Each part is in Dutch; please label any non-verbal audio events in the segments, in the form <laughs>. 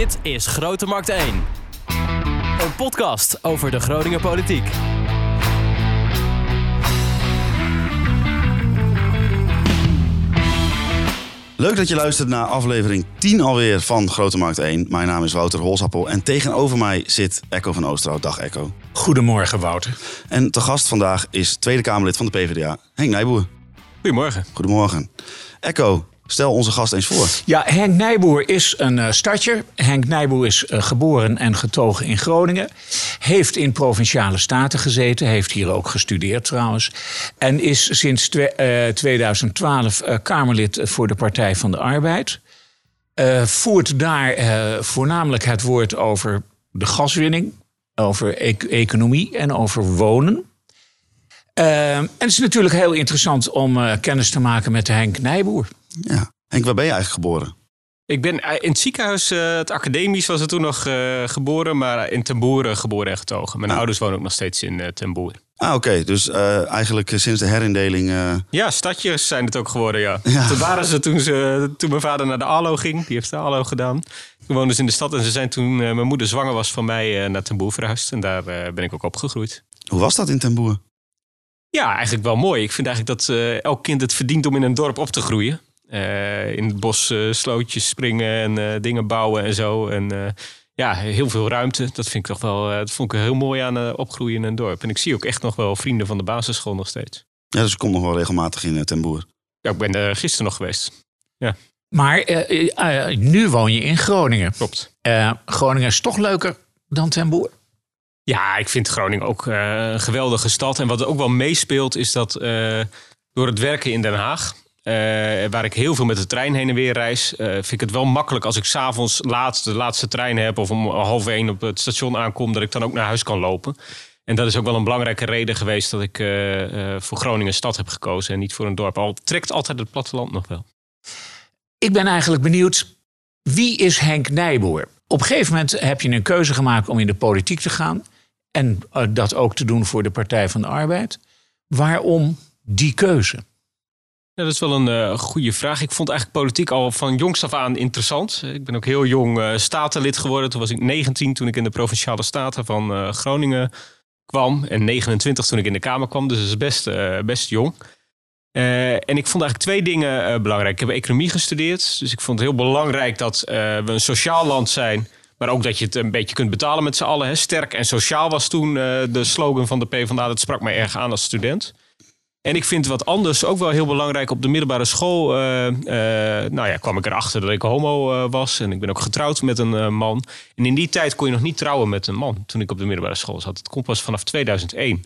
Dit is Grote Markt 1. Een podcast over de Groninger politiek. Leuk dat je luistert naar aflevering 10 alweer van Grote Markt 1. Mijn naam is Wouter Holsappel en tegenover mij zit Echo van Oosterhout. Dag Echo. Goedemorgen, Wouter. En te gast vandaag is Tweede Kamerlid van de PvdA, Henk Nijboer. Goedemorgen. Goedemorgen. Echo, stel onze gast eens voor. Ja, Henk Nijboer is een uh, stadjer. Henk Nijboer is uh, geboren en getogen in Groningen. Heeft in provinciale staten gezeten. Heeft hier ook gestudeerd trouwens. En is sinds twe uh, 2012 Kamerlid voor de Partij van de Arbeid. voert daar voornamelijk het woord over de gaswinning. Over economie en over wonen. En het is natuurlijk heel interessant om kennis te maken met Henk Nijboer. Ja. Henk, waar ben je eigenlijk geboren? Ik ben in het ziekenhuis, uh, het academisch was het toen nog uh, geboren, maar in Ten geboren en getogen. Mijn ah. ouders wonen ook nog steeds in uh, Ten Boer. Ah, oké. Okay. Dus eigenlijk sinds de herindeling... Ja, stadjes zijn het ook geworden, ja. ja. Toen waren ze toen, ze toen mijn vader naar de ALO ging. Die heeft de ALO gedaan. Toen woonden ze in de stad en ze zijn toen mijn moeder zwanger was van mij naar Ten Boer verhuisd. En daar ben ik ook opgegroeid. Hoe was dat in Ten Boer? Ja, eigenlijk wel mooi. Ik vind eigenlijk dat elk kind het verdient om in een dorp op te groeien. Uh, in het bos uh, slootjes springen en dingen bouwen en zo. En ja, heel veel ruimte. Dat vind ik toch wel, dat vond ik heel mooi aan opgroeien in een dorp. En ik zie ook echt nog wel vrienden van de basisschool nog steeds. Ja, dus ik kom nog wel regelmatig in Ten Boer. Ja, ik ben er gisteren nog geweest. Ja. Maar nu woon je in Groningen. Klopt. Groningen is toch leuker dan Ten Boer? Ja, ik vind Groningen ook uh, een geweldige stad. En wat er ook wel meespeelt is dat uh, door het werken in Den Haag... Uh, waar ik heel veel met de trein heen en weer reis... vind ik het wel makkelijk als ik s'avonds laat de laatste trein heb... of om half één op het station aankom... dat ik dan ook naar huis kan lopen. En dat is ook wel een belangrijke reden geweest... dat ik voor Groningen stad heb gekozen en niet voor een dorp. Al trekt altijd het platteland nog wel. Ik ben eigenlijk benieuwd, wie is Henk Nijboer? Op een gegeven moment heb je een keuze gemaakt om in de politiek te gaan. En dat ook te doen voor de Partij van de Arbeid. Waarom die keuze? Ja, dat is wel een uh, goede vraag. Ik vond eigenlijk politiek al van jongs af aan interessant. Ik ben ook heel jong uh, statenlid geworden. Toen was ik 19 toen ik in de Provinciale Staten van Groningen kwam. En 29 toen ik in de Kamer kwam. Dus dat is best, best jong. en ik vond eigenlijk twee dingen belangrijk. Ik heb economie gestudeerd. Dus ik vond het heel belangrijk dat we een sociaal land zijn maar ook dat je het een beetje kunt betalen met z'n allen. Hè. Sterk en sociaal was toen de slogan van de PvdA. Dat sprak mij erg aan als student. En ik vind wat anders ook wel heel belangrijk. Op de middelbare school uh, uh, nou ja, kwam ik erachter dat ik homo was. En ik ben ook getrouwd met een man. En in die tijd kon je nog niet trouwen met een man. Toen ik op de middelbare school zat. Het komt pas vanaf 2001.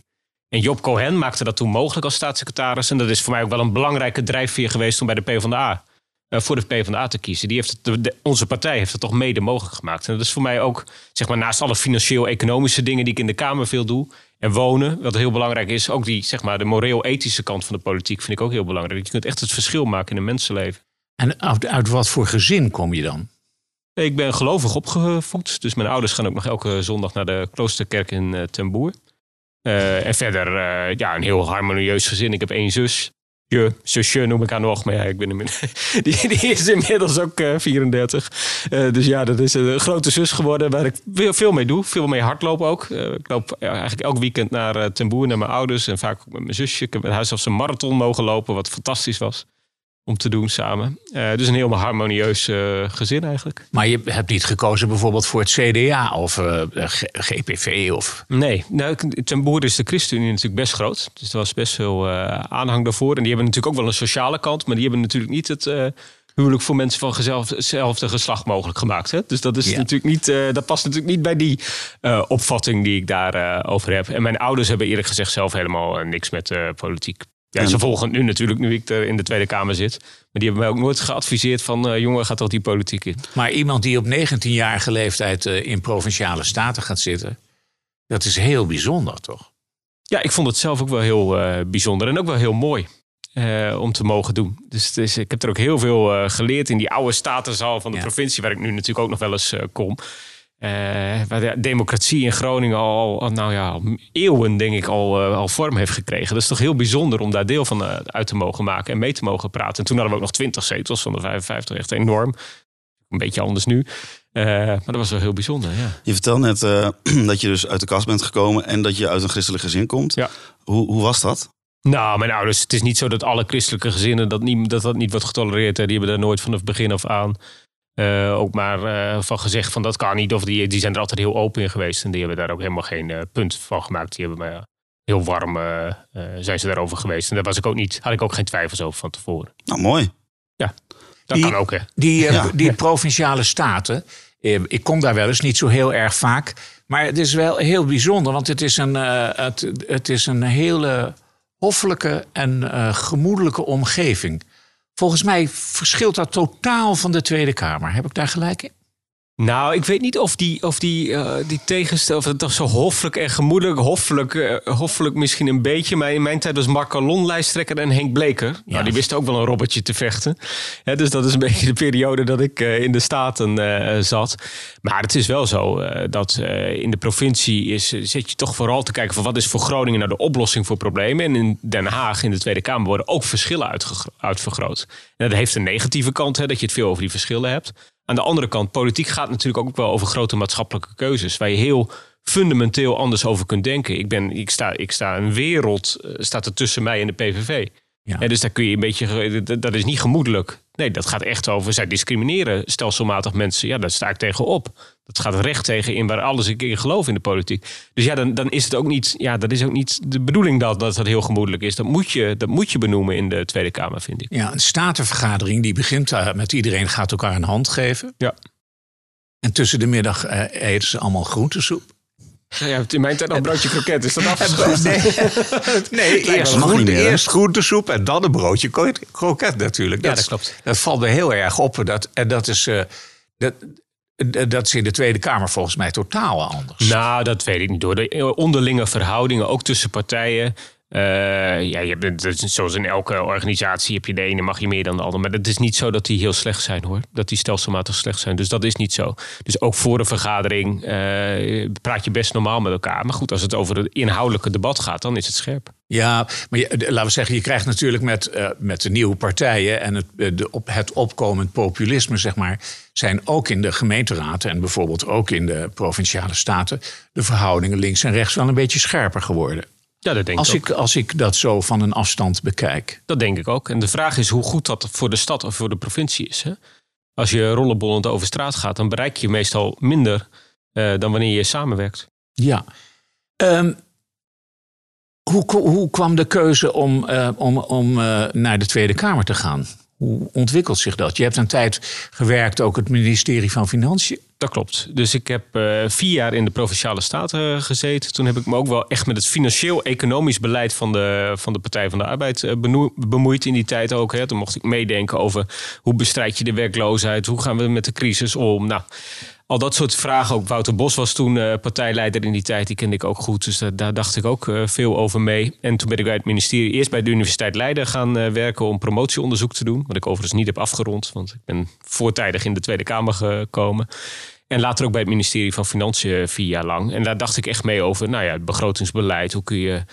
En Job Cohen maakte dat toen mogelijk als staatssecretaris. En dat is voor mij ook wel een belangrijke drijfveer geweest om bij de PvdA voor de PvdA te kiezen. Die heeft onze partij heeft het toch mede mogelijk gemaakt. En dat is voor mij ook, zeg maar, naast alle financieel-economische dingen die ik in de Kamer veel doe. En wonen, wat heel belangrijk is. Ook die, zeg maar, de moreel-ethische kant van de politiek vind ik ook heel belangrijk. Je kunt echt het verschil maken in een mensenleven. En uit, uit wat voor gezin kom je dan? Ik ben gelovig opgevoed. Dus mijn ouders gaan ook nog elke zondag naar de kloosterkerk in uh, Ten Boer. Uh, en verder, uh, ja, een heel harmonieus gezin. Ik heb één zus je zusje noem ik haar nog. Maar ja, ik ben <laughs> die, die is inmiddels ook uh, 34. Uh, dus ja, dat is een grote zus geworden waar ik veel mee doe. Veel mee hardlopen ook. Uh, ik loop eigenlijk elk weekend naar Ten naar mijn ouders. En vaak met mijn zusje. Ik heb met haar zelfs een marathon mogen lopen, wat fantastisch was om te doen samen. Uh, dus een heel harmonieus uh, gezin eigenlijk. Maar je hebt niet gekozen bijvoorbeeld voor het CDA of uh, GPV? Of... Nee, nou, ten boer is de ChristenUnie natuurlijk best groot. Dus er was best veel aanhang daarvoor. En die hebben natuurlijk ook wel een sociale kant. Maar die hebben natuurlijk niet het huwelijk voor mensen van hetzelfde geslacht mogelijk gemaakt. Hè? Dus dat, is ja. natuurlijk niet, dat past natuurlijk niet bij die opvatting die ik daarover over heb. En mijn ouders hebben eerlijk gezegd zelf helemaal niks met politiek ja, ze volgen nu natuurlijk, nu ik er in de Tweede Kamer zit. Maar die hebben mij ook nooit geadviseerd van... Uh, jongen, gaat toch die politiek in. Maar iemand die op 19-jarige leeftijd uh, in Provinciale Staten gaat zitten... dat is heel bijzonder, toch? Ja, ik vond het zelf ook wel heel uh, bijzonder. En ook wel heel mooi om te mogen doen. Dus ik heb er ook heel veel geleerd in die oude statenzaal van de ja. provincie... waar ik nu natuurlijk ook nog wel eens kom... Uh, waar de democratie in Groningen al, al nou ja, eeuwen denk ik al, uh, al vorm heeft gekregen. Dat is toch heel bijzonder om daar deel van uh, uit te mogen maken en mee te mogen praten. En toen hadden we ook nog 20 zetels van de 55, echt enorm. Een beetje anders nu. Eh, maar dat was wel heel bijzonder, ja. Je vertelt net eh, <clears throat> dat je dus uit de kast bent gekomen en dat je uit een christelijk gezin komt. Ja. Hoe, hoe was dat? Nou, mijn ouders, het is niet zo dat alle christelijke gezinnen dat niet, dat, dat niet wordt getolereerd. Hè. Die hebben daar nooit vanaf het begin af aan eh, ook maar eh, van gezegd van dat kan niet. Of die, die zijn er altijd heel open in geweest. En die hebben daar ook helemaal geen eh, punt van gemaakt. Die hebben me heel warm zijn ze daarover geweest. En daar was ik ook niet, had ik ook geen twijfels over van tevoren. Nou, mooi. Dat Die- kan ook, hè. Die, Ja. die provinciale staten, eh, ik kom daar wel eens niet zo heel erg vaak. Maar het is wel heel bijzonder, want het is een, eh, het, het is een hele hoffelijke en eh, gemoedelijke omgeving. Volgens mij verschilt dat totaal van de Tweede Kamer. Heb ik daar gelijk in? Nou, ik weet niet of die, of die, eh, die tegenstel, of toch zo hoffelijk en gemoedelijk, hoffelijk, eh, hoffelijk misschien een beetje. Maar in mijn tijd was Mark Calon lijsttrekker en Henk Bleker. Nou, die wisten ook wel een robbertje te vechten. Dus dat is een <laughs> beetje de periode dat ik eh, in de Staten zat. Maar het is wel zo dat in de provincie is, zit je toch vooral te kijken van wat is voor Groningen nou de oplossing voor problemen. En in Den Haag, in de Tweede Kamer, worden ook verschillen uitvergroot. En dat heeft een negatieve kant, hè, dat je het veel over die verschillen hebt. Aan de andere kant, politiek gaat natuurlijk ook wel over grote maatschappelijke keuzes. Waar je heel fundamenteel anders over kunt denken. Ik, ben, ik, sta, ik sta een wereld, eh, staat er tussen mij en de PVV. Ja. Hè, dus daar kun je een beetje, dat is niet gemoedelijk. Nee, dat gaat echt over, zij discrimineren stelselmatig mensen. Ja, daar sta ik tegen op. Dat gaat recht tegen in waar alles ik in geloof in de politiek. Dus ja, dan, dan is het ook niet, ja, dat is ook niet de bedoeling dat dat, dat heel gemoedelijk is. Dat moet, je, dat moet je benoemen in de Tweede Kamer, vind ik. Ja, een statenvergadering die begint daar met iedereen gaat elkaar een hand geven. Ja. En tussen de middag eh, eten ze allemaal groentesoep. Ja, in mijn tijd nog broodje kroket. Is dat <laughs> afgeschaft? Nee, <laughs> nee eerst, groente, eerst groentesoep en dan een broodje kro- kroket natuurlijk. Ja, Dat, dat klopt. Dat valt me heel erg op. Dat, en dat is, eh, dat, dat is in de Tweede Kamer volgens mij totaal anders. Nou, dat weet ik niet door. De onderlinge verhoudingen, ook tussen partijen. Eh, ja, zoals in elke organisatie heb je de ene mag je meer dan de ander. Maar het is niet zo dat die heel slecht zijn hoor. Dat die stelselmatig slecht zijn. Dus dat is niet zo. Dus ook voor een vergadering eh, praat je best normaal met elkaar. Maar goed, als het over het inhoudelijke debat gaat, dan is het scherp. Ja, maar laten we zeggen, je krijgt natuurlijk met, eh, met de nieuwe partijen en het, de, op, het opkomend populisme, zeg maar, zijn ook in de gemeenteraad en bijvoorbeeld ook in de provinciale staten de verhoudingen links en rechts wel een beetje scherper geworden. Ja, dat denk Als ik ook. als ik dat zo van een afstand bekijk. Dat denk ik ook. En de vraag is hoe goed dat voor de stad of voor de provincie is. Hè? Als je rollenbollend over straat gaat, dan bereik je meestal minder eh, dan wanneer je samenwerkt. Ja. Ehm, hoe, hoe kwam de keuze om, eh, om, om eh, naar de Tweede Kamer te gaan? Hoe ontwikkelt zich dat? Je hebt een tijd gewerkt, ook het ministerie van Financiën. Dat klopt. Dus ik heb eh, vier jaar in de Provinciale Staten gezeten. Toen heb ik me ook wel echt met het financieel-economisch beleid van de, van de Partij van de Arbeid eh, bemoeid in die tijd ook. Hè. Toen mocht ik meedenken over hoe bestrijd je de werkloosheid, hoe gaan we met de crisis om. Nou, al dat soort vragen. Ook Wouter Bos was toen eh, partijleider in die tijd. Die kende ik ook goed. Dus daar, dacht ik ook eh, veel over mee. En toen ben ik bij het ministerie eerst bij de Universiteit Leiden gaan eh, werken om promotieonderzoek te doen. Wat ik overigens niet heb afgerond. Want ik ben voortijdig in de Tweede Kamer gekomen. En later ook bij het ministerie van Financiën vier jaar lang. En daar dacht ik echt mee over nou ja, het begrotingsbeleid. Hoe kun je,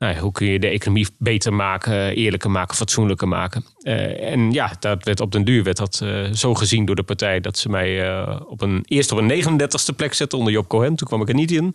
nou hoe kun je de economie beter maken, eerlijker maken, fatsoenlijker maken. Eh, en ja, dat werd op den duur werd dat eh, zo gezien door de partij dat ze mij eh, op een, eerst op een 39ste plek zetten onder Job Cohen. Toen kwam ik er niet in.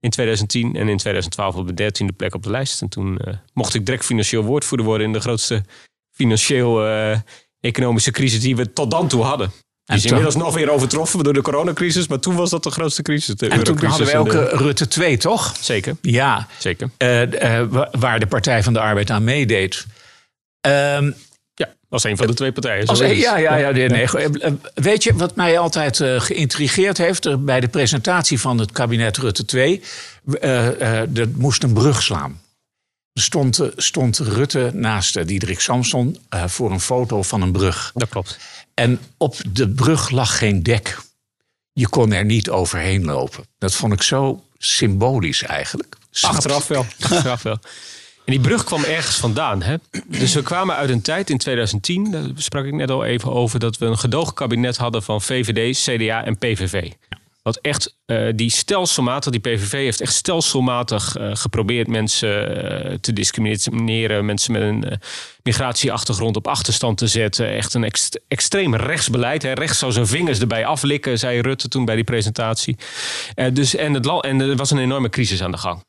In 2010 en in 2012 op de 13e plek op de lijst. En toen mocht ik direct financieel woordvoerder worden in de grootste financieel-economische crisis die we tot dan toe hadden. En Dus toen- inmiddels nog weer overtroffen door de coronacrisis. Maar toen was dat de grootste crisis. De En toen hadden we ook de- eh, Rutte 2, toch? Zeker, Ja, zeker. eh, eh, wa- waar de Partij van de Arbeid aan meedeed. Ehm, Ja, als een van de twee partijen. als, is ja, ja, ja, nee, weet je wat mij altijd eh, geïntrigeerd heeft? Bij de presentatie van het kabinet Rutte 2, eh, eh, er moest een brug slaan. Stond, stond Rutte naast Diederik Samson voor een foto van een brug. Dat klopt. En op de brug lag geen dek. Je kon er niet overheen lopen. Dat vond ik zo symbolisch eigenlijk. Snap? Achteraf wel. <laughs> Achteraf wel. En die brug kwam ergens vandaan. Hè? Dus we kwamen uit een tijd in 2010, daar sprak ik net al even over, dat we een gedoogkabinet hadden van VVD, CDA en PVV. Wat echt, eh, die stelselmatig, die PVV heeft echt stelselmatig eh, geprobeerd mensen eh, te discrimineren. Mensen met een migratieachtergrond op achterstand te zetten. Echt een ext- extreem rechtsbeleid. Rechts zou zijn vingers erbij aflikken, zei Rutte toen bij die presentatie. Dus, en, het, en er was een enorme crisis aan de gang.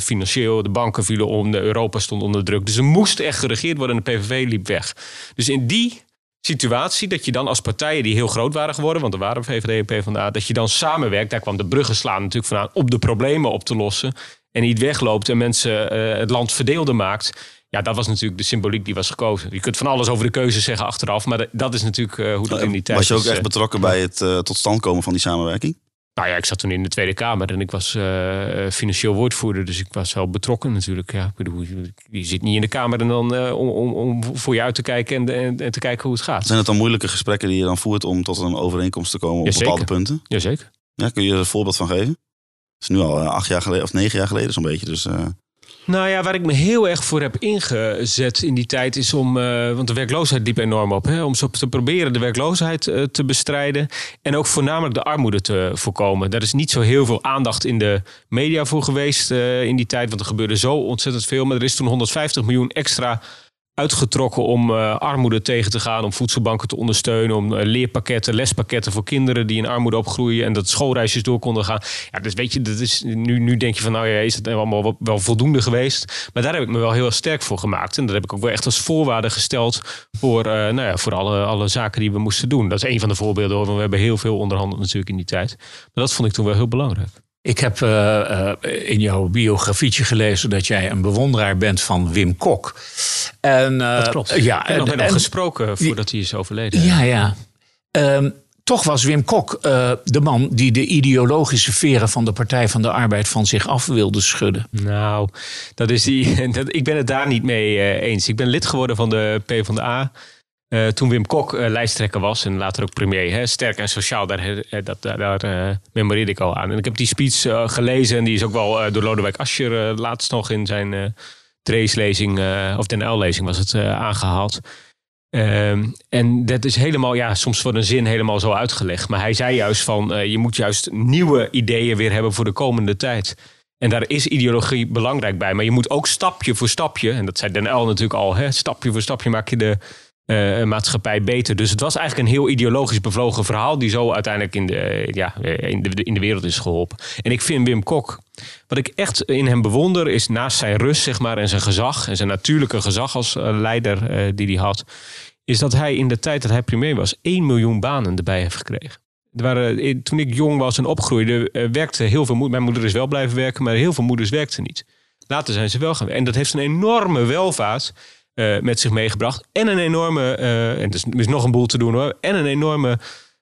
Financieel, de banken vielen om, Europa stond onder druk. Dus er moest echt geregeerd worden en de PVV liep weg. Dus in die situatie dat je dan als partijen die heel groot waren geworden, want er waren VVD en PvdA, dat je dan samenwerkt, daar kwam de bruggen slaan natuurlijk vandaan, op de problemen op te lossen en niet wegloopt en mensen eh, het land verdeelder maakt. Ja, dat was natuurlijk de symboliek die was gekozen. Je kunt van alles over de keuzes zeggen achteraf, maar dat- is natuurlijk eh, hoe dat in die tijd Was je ook echt eh. betrokken bij het eh, tot stand komen van die samenwerking? Nou ja, ik zat toen in de Tweede Kamer en ik was eh, financieel woordvoerder. Dus ik was wel betrokken natuurlijk. Ja, ik bedoel, je, zit niet in de Kamer en dan, eh, om, om, om voor je uit te kijken en, en, en te kijken hoe het gaat. Zijn het dan moeilijke gesprekken die je dan voert om tot een overeenkomst te komen op Jazeker. bepaalde punten? Jazeker. Ja, kun je er een voorbeeld van geven? Het is nu al eh, acht jaar geleden of negen jaar geleden zo'n beetje. Dus Nou ja, waar ik me heel erg voor heb ingezet in die tijd is om, eh, want de werkloosheid liep enorm op, hè, om zo te proberen de werkloosheid eh, te bestrijden en ook voornamelijk de armoede te voorkomen. Daar is niet zo heel veel aandacht in de media voor geweest eh, in die tijd, want er gebeurde zo ontzettend veel. Maar er is toen 150 miljoen extra uitgetrokken om eh, armoede tegen te gaan, om voedselbanken te ondersteunen, om eh, leerpakketten, lespakketten voor kinderen die in armoede opgroeien en dat schoolreisjes door konden gaan. Ja, dus weet je, dat is, nu, nu denk je van, nou ja, is het allemaal wel, voldoende geweest? Maar daar heb ik me wel heel sterk voor gemaakt. En dat heb ik ook wel echt als voorwaarde gesteld voor, eh, nou ja, voor alle, alle zaken die we moesten doen. Dat is een van de voorbeelden, want we hebben heel veel onderhandeld natuurlijk in die tijd. Maar dat vond ik toen wel heel belangrijk. Ik heb eh, eh, in jouw biografietje gelezen dat jij een bewonderaar bent van Wim Kok. En, eh, Dat klopt. Ja, heb nog en- en- gesproken voordat hij is overleden. Ja, ja. Ehm, toch was Wim Kok de man die de ideologische veren van de Partij van de Arbeid van zich af wilde schudden. Nou, dat is die, <laughs> dat, ik ben het daar niet mee eens. Ik ben lid geworden van de PvdA. Eh toen Wim Kok eh, lijsttrekker was en later ook premier. Hè, sterk en sociaal, daar, eh, dat, daar, eh, memoreerde ik al aan. En ik heb die speech gelezen en die is ook wel door Lodewijk Asscher laatst nog in zijn Drees-lezing, eh, of Den L-lezing was het eh, aangehaald. Ehm, en dat is helemaal, ja, soms wordt een zin helemaal zo uitgelegd. Maar hij zei juist van, je moet juist nieuwe ideeën weer hebben voor de komende tijd. En daar is ideologie belangrijk bij. Maar je moet ook stapje voor stapje, en dat zei Den L natuurlijk al, hè, stapje voor stapje maak je de eh, maatschappij beter. Dus het was eigenlijk een heel ideologisch bevlogen verhaal, die zo uiteindelijk in de, ja, in de, in de wereld is geholpen. En ik vind Wim Kok, wat ik echt in hem bewonder, is naast zijn rust zeg maar, en zijn gezag, en zijn natuurlijke gezag als eh, leider eh, die hij had, is dat hij in de tijd dat hij premier was, 1 miljoen banen erbij heeft gekregen. Er waren, toen ik jong was en opgroeide, werkte heel veel moeders. Mijn moeder is wel blijven werken, maar heel veel moeders werkten niet. Later zijn ze wel gaan werken. En dat heeft een enorme welvaart eh, met zich meegebracht. En een enorme, eh, en er is, is nog een boel te doen hoor. En een enorme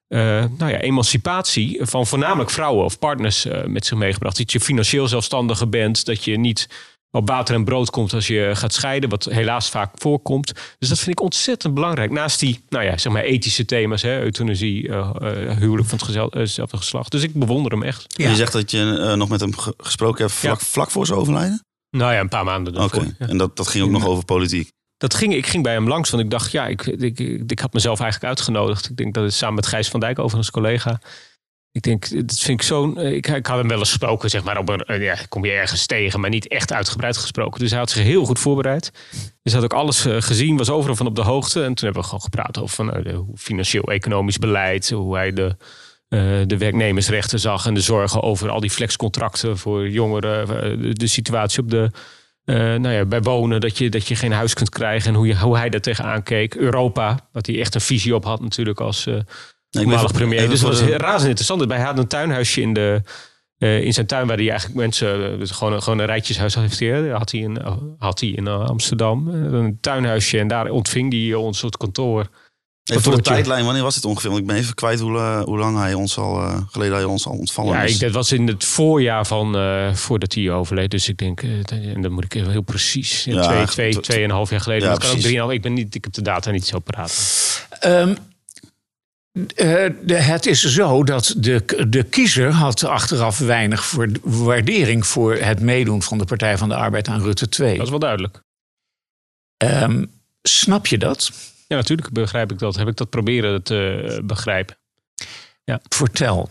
eh, nou ja, emancipatie van voornamelijk vrouwen of partners eh, met zich meegebracht. Dat je financieel zelfstandiger bent. Dat je niet op water en brood komt als je gaat scheiden. Wat helaas vaak voorkomt. Dus dat vind ik ontzettend belangrijk. Naast die nou ja, zeg maar ethische thema's. Hè, euthanasie, huwelijk van hetzelfde geslacht. Dus ik bewonder hem echt. Ja. je zegt dat je nog met hem ge- gesproken hebt vlak, Ja. vlak voor zijn overlijden? Nou ja, een paar maanden ja. en dat, dat ging ook nog over politiek. Dat ging, ik ging bij hem langs, want ik dacht, ja, ik, ik, ik, had mezelf eigenlijk uitgenodigd. Ik denk dat het samen met Gijs van Dijk, overigens collega. Ik denk, dat vind ik zo'n. Ik, ik had hem wel eens gesproken, zeg maar. Op een, eh, ja, kom je ergens tegen, maar niet echt uitgebreid gesproken. Dus hij had zich heel goed voorbereid. Dus had ook alles eh, gezien, was overal van op de hoogte. En toen hebben we gewoon gepraat over van, eh, financieel-economisch beleid, hoe hij de, eh, de werknemersrechten zag en de zorgen over al die flexcontracten voor jongeren, eh, de situatie op de, eh, nou ja, bij wonen, dat je, dat je geen huis kunt krijgen en hoe, je, hoe hij daar tegenaan keek. Europa, wat hij echt een visie op had natuurlijk als ben voormalig premier. Dus dat was de- razend interessant. Hij had een tuinhuisje in, de, eh, in zijn tuin waar hij eigenlijk mensen, dus gewoon, een- gewoon een rijtjeshuis. Hij, had hij in, had hij in Amsterdam, een tuinhuisje en daar ontving hij ons soort kantoor. Even voor de tijdlijn, wanneer was dit ongeveer? Want ik ben even kwijt hoe, eh, hoe lang hij ons al eh, geleden hij ons al ontvallen Ja, is. ik, dat was in het voorjaar van eh, voordat hij overleed. Dus ik denk, eh, en dan moet ik heel precies, Ja, twee, twee, tweeënhalf jaar geleden. Ja, dat kan ook drieënhalf. Ik ben niet, ik heb de data niet zo paraat. Ehm, eh, de, het is zo dat de, de kiezer had achteraf weinig voor, waardering voor het meedoen van de Partij van de Arbeid aan Rutte 2. Dat is wel duidelijk. Ehm, snap je dat? Ja, natuurlijk begrijp ik dat. Heb ik dat proberen te eh, begrijpen. Vertel.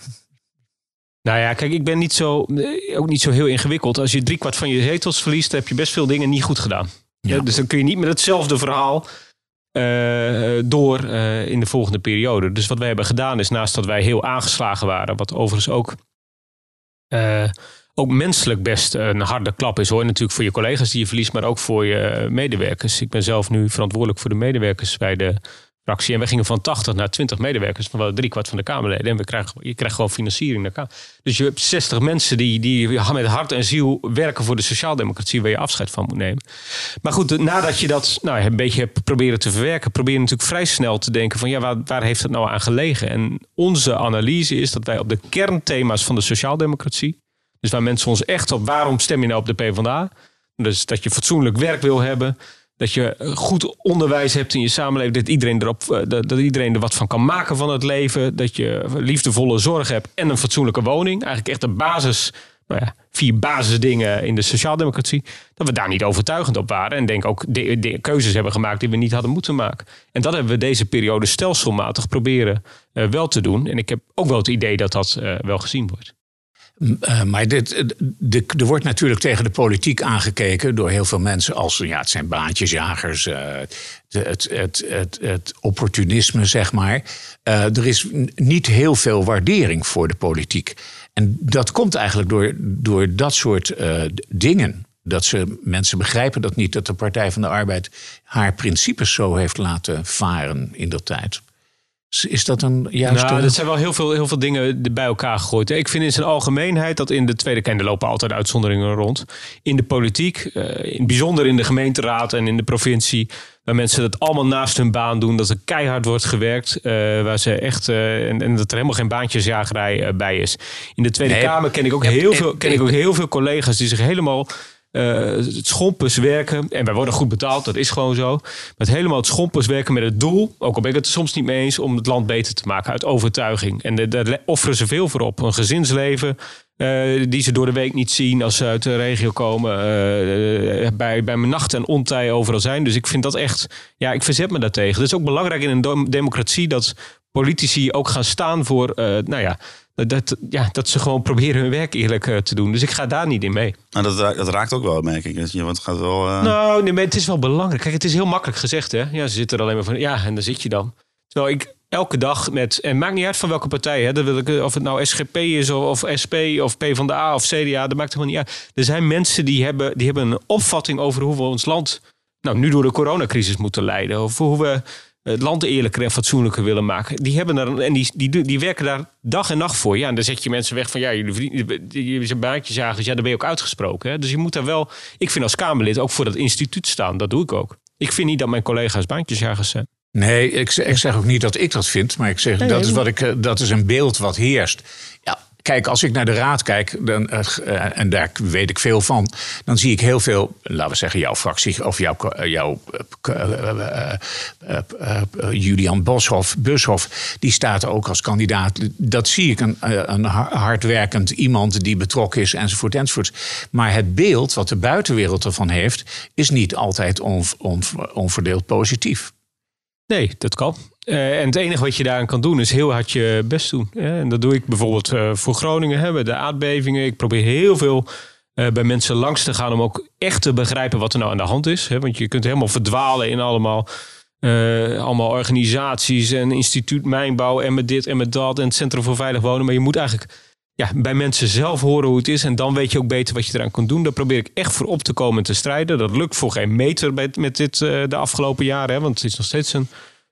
Nou ja, kijk, ik ben niet zo, eh, ook niet zo heel ingewikkeld. Als je driekwart van je zetels verliest, heb je best veel dingen niet goed gedaan. Ja. Ja, dus dan kun je niet met hetzelfde verhaal eh, door in de volgende periode. Dus wat wij hebben gedaan is, naast dat wij heel aangeslagen waren, wat overigens ook, ook menselijk best een harde klap is hoor. Natuurlijk voor je collega's die je verliest, maar ook voor je medewerkers. Ik ben zelf nu verantwoordelijk voor de medewerkers bij de fractie. En we gingen van 80 naar 20 medewerkers, van wel driekwart van de Kamerleden. En we krijgen, je krijgt gewoon financiering. Naar. Dus je hebt 60 mensen die, die met hart en ziel werken voor de sociaaldemocratie, waar je afscheid van moet nemen. Maar goed, nadat je dat nou, een beetje hebt proberen te verwerken, probeer je natuurlijk vrij snel te denken van ja, waar, waar heeft het nou aan gelegen? En onze analyse is dat wij op de kernthema's van de sociaaldemocratie, dus waar mensen ons echt op waarom stem je nou op de PvdA? Dus dat je fatsoenlijk werk wil hebben, dat je goed onderwijs hebt in je samenleving. Dat iedereen, erop, eh, dat, iedereen er wat van kan maken van het leven. Dat je liefdevolle zorg hebt en een fatsoenlijke woning. Eigenlijk echt de basis, nou ja, vier basisdingen in de sociaaldemocratie. Dat we daar niet overtuigend op waren. En denk ook de, keuzes hebben gemaakt die we niet hadden moeten maken. En dat hebben we deze periode stelselmatig proberen eh, wel te doen. En ik heb ook wel het idee dat dat eh, wel gezien wordt. Uh, maar dit, eh, de, er wordt natuurlijk tegen de politiek aangekeken door heel veel mensen als ja, het zijn baantjesjagers, het, het, het, het, opportunisme, zeg maar. er is niet heel veel waardering voor de politiek. En dat komt eigenlijk door, door dat soort dingen. Dat ze, mensen begrijpen dat niet, dat de Partij van de Arbeid haar principes zo heeft laten varen in dat tijd. Is dat een juiste... Nou, dat zijn wel heel veel, heel veel dingen bij elkaar gegooid. Ik vind in zijn algemeenheid dat in de Tweede Kamer... lopen altijd uitzonderingen rond. In de politiek, in het bijzonder in de gemeenteraad en in de provincie... waar mensen dat allemaal naast hun baan doen. Dat er keihard wordt gewerkt. waar ze echt, en, en, dat er helemaal geen baantjesjagerij bij is. In de Tweede nee, Kamer ken ik ook, heel, veel, ken ik ook heel veel collega's... die zich helemaal het schompers werken. En wij worden goed betaald, dat is gewoon zo. Met helemaal het schompers werken met het doel, ook al ben ik het er soms niet mee eens, om het land beter te maken uit overtuiging. En daar offeren ze veel voor op. Een gezinsleven. Uh, die ze door de week niet zien als ze uit de regio komen. Uh, bij, bij mijn nacht en ontij overal zijn. Dus ik vind dat echt. Ja, ik verzet me daartegen. Het is ook belangrijk in een democratie dat politici ook gaan staan voor. nou ja, dat, ja, dat ze gewoon proberen hun werk eerlijk uh, te doen. Dus ik ga daar niet in mee. Nou, dat, dat raakt ook wel, merk ik. Want het gaat wel, uh... Nou, nee, maar het is wel belangrijk. Kijk, het is heel makkelijk gezegd, hè. Ja, ze zitten er alleen maar van, ja, en daar zit je dan. Terwijl ik elke dag met, en maakt niet uit van welke partij, hè. Dat wil ik, of het nou SGP is, of, of SP, of PvdA, of CDA, dat maakt helemaal niet uit. Er zijn mensen die hebben, die hebben een opvatting over hoe we ons land, nou, nu door de coronacrisis moeten leiden. Of hoe we het land eerlijker en fatsoenlijker willen maken. Die hebben er en die, die, die werken daar dag en nacht voor. Ja, en dan zet je mensen weg van ja, jullie vrienden, je zijn baantjesjagers. Ja, daar ben je ook uitgesproken. Hè? Dus je moet daar wel, ik vind als Kamerlid ook voor dat instituut staan. Dat doe ik ook. Ik vind niet dat mijn collega's baantjesjagers zijn. Nee, ik, ik zeg ook niet dat ik dat vind, maar ik zeg nee, dat is wat ik, dat is een beeld wat heerst. Kijk, als ik naar de raad kijk, dan, uh, en daar weet ik veel van, dan zie ik heel veel, laten we zeggen, jouw fractie of jouw, jouw uh, Julian Boshoff, Bushoff, die staat ook als kandidaat. Dat zie ik een, een hardwerkend iemand die betrokken is, enzovoort, enzovoort. Maar het beeld wat de buitenwereld ervan heeft, is niet altijd on, onverdeeld positief. Nee, dat kan. Uh, en het enige wat je daaraan kan doen is heel hard je best doen. En dat doe ik bijvoorbeeld uh, voor Groningen, hè, de aardbevingen. Ik probeer heel veel uh, bij mensen langs te gaan om ook echt te begrijpen wat er nou aan de hand is. Hè. Want je kunt helemaal verdwalen in allemaal, allemaal organisaties en instituut mijnbouw en met dit en met dat en het Centrum voor Veilig Wonen. Maar je moet eigenlijk ja, bij mensen zelf horen hoe het is en dan weet je ook beter wat je eraan kunt doen. Daar probeer ik echt voor op te komen en te strijden. Dat lukt voor geen meter met, dit de afgelopen jaren, hè, want het is nog steeds een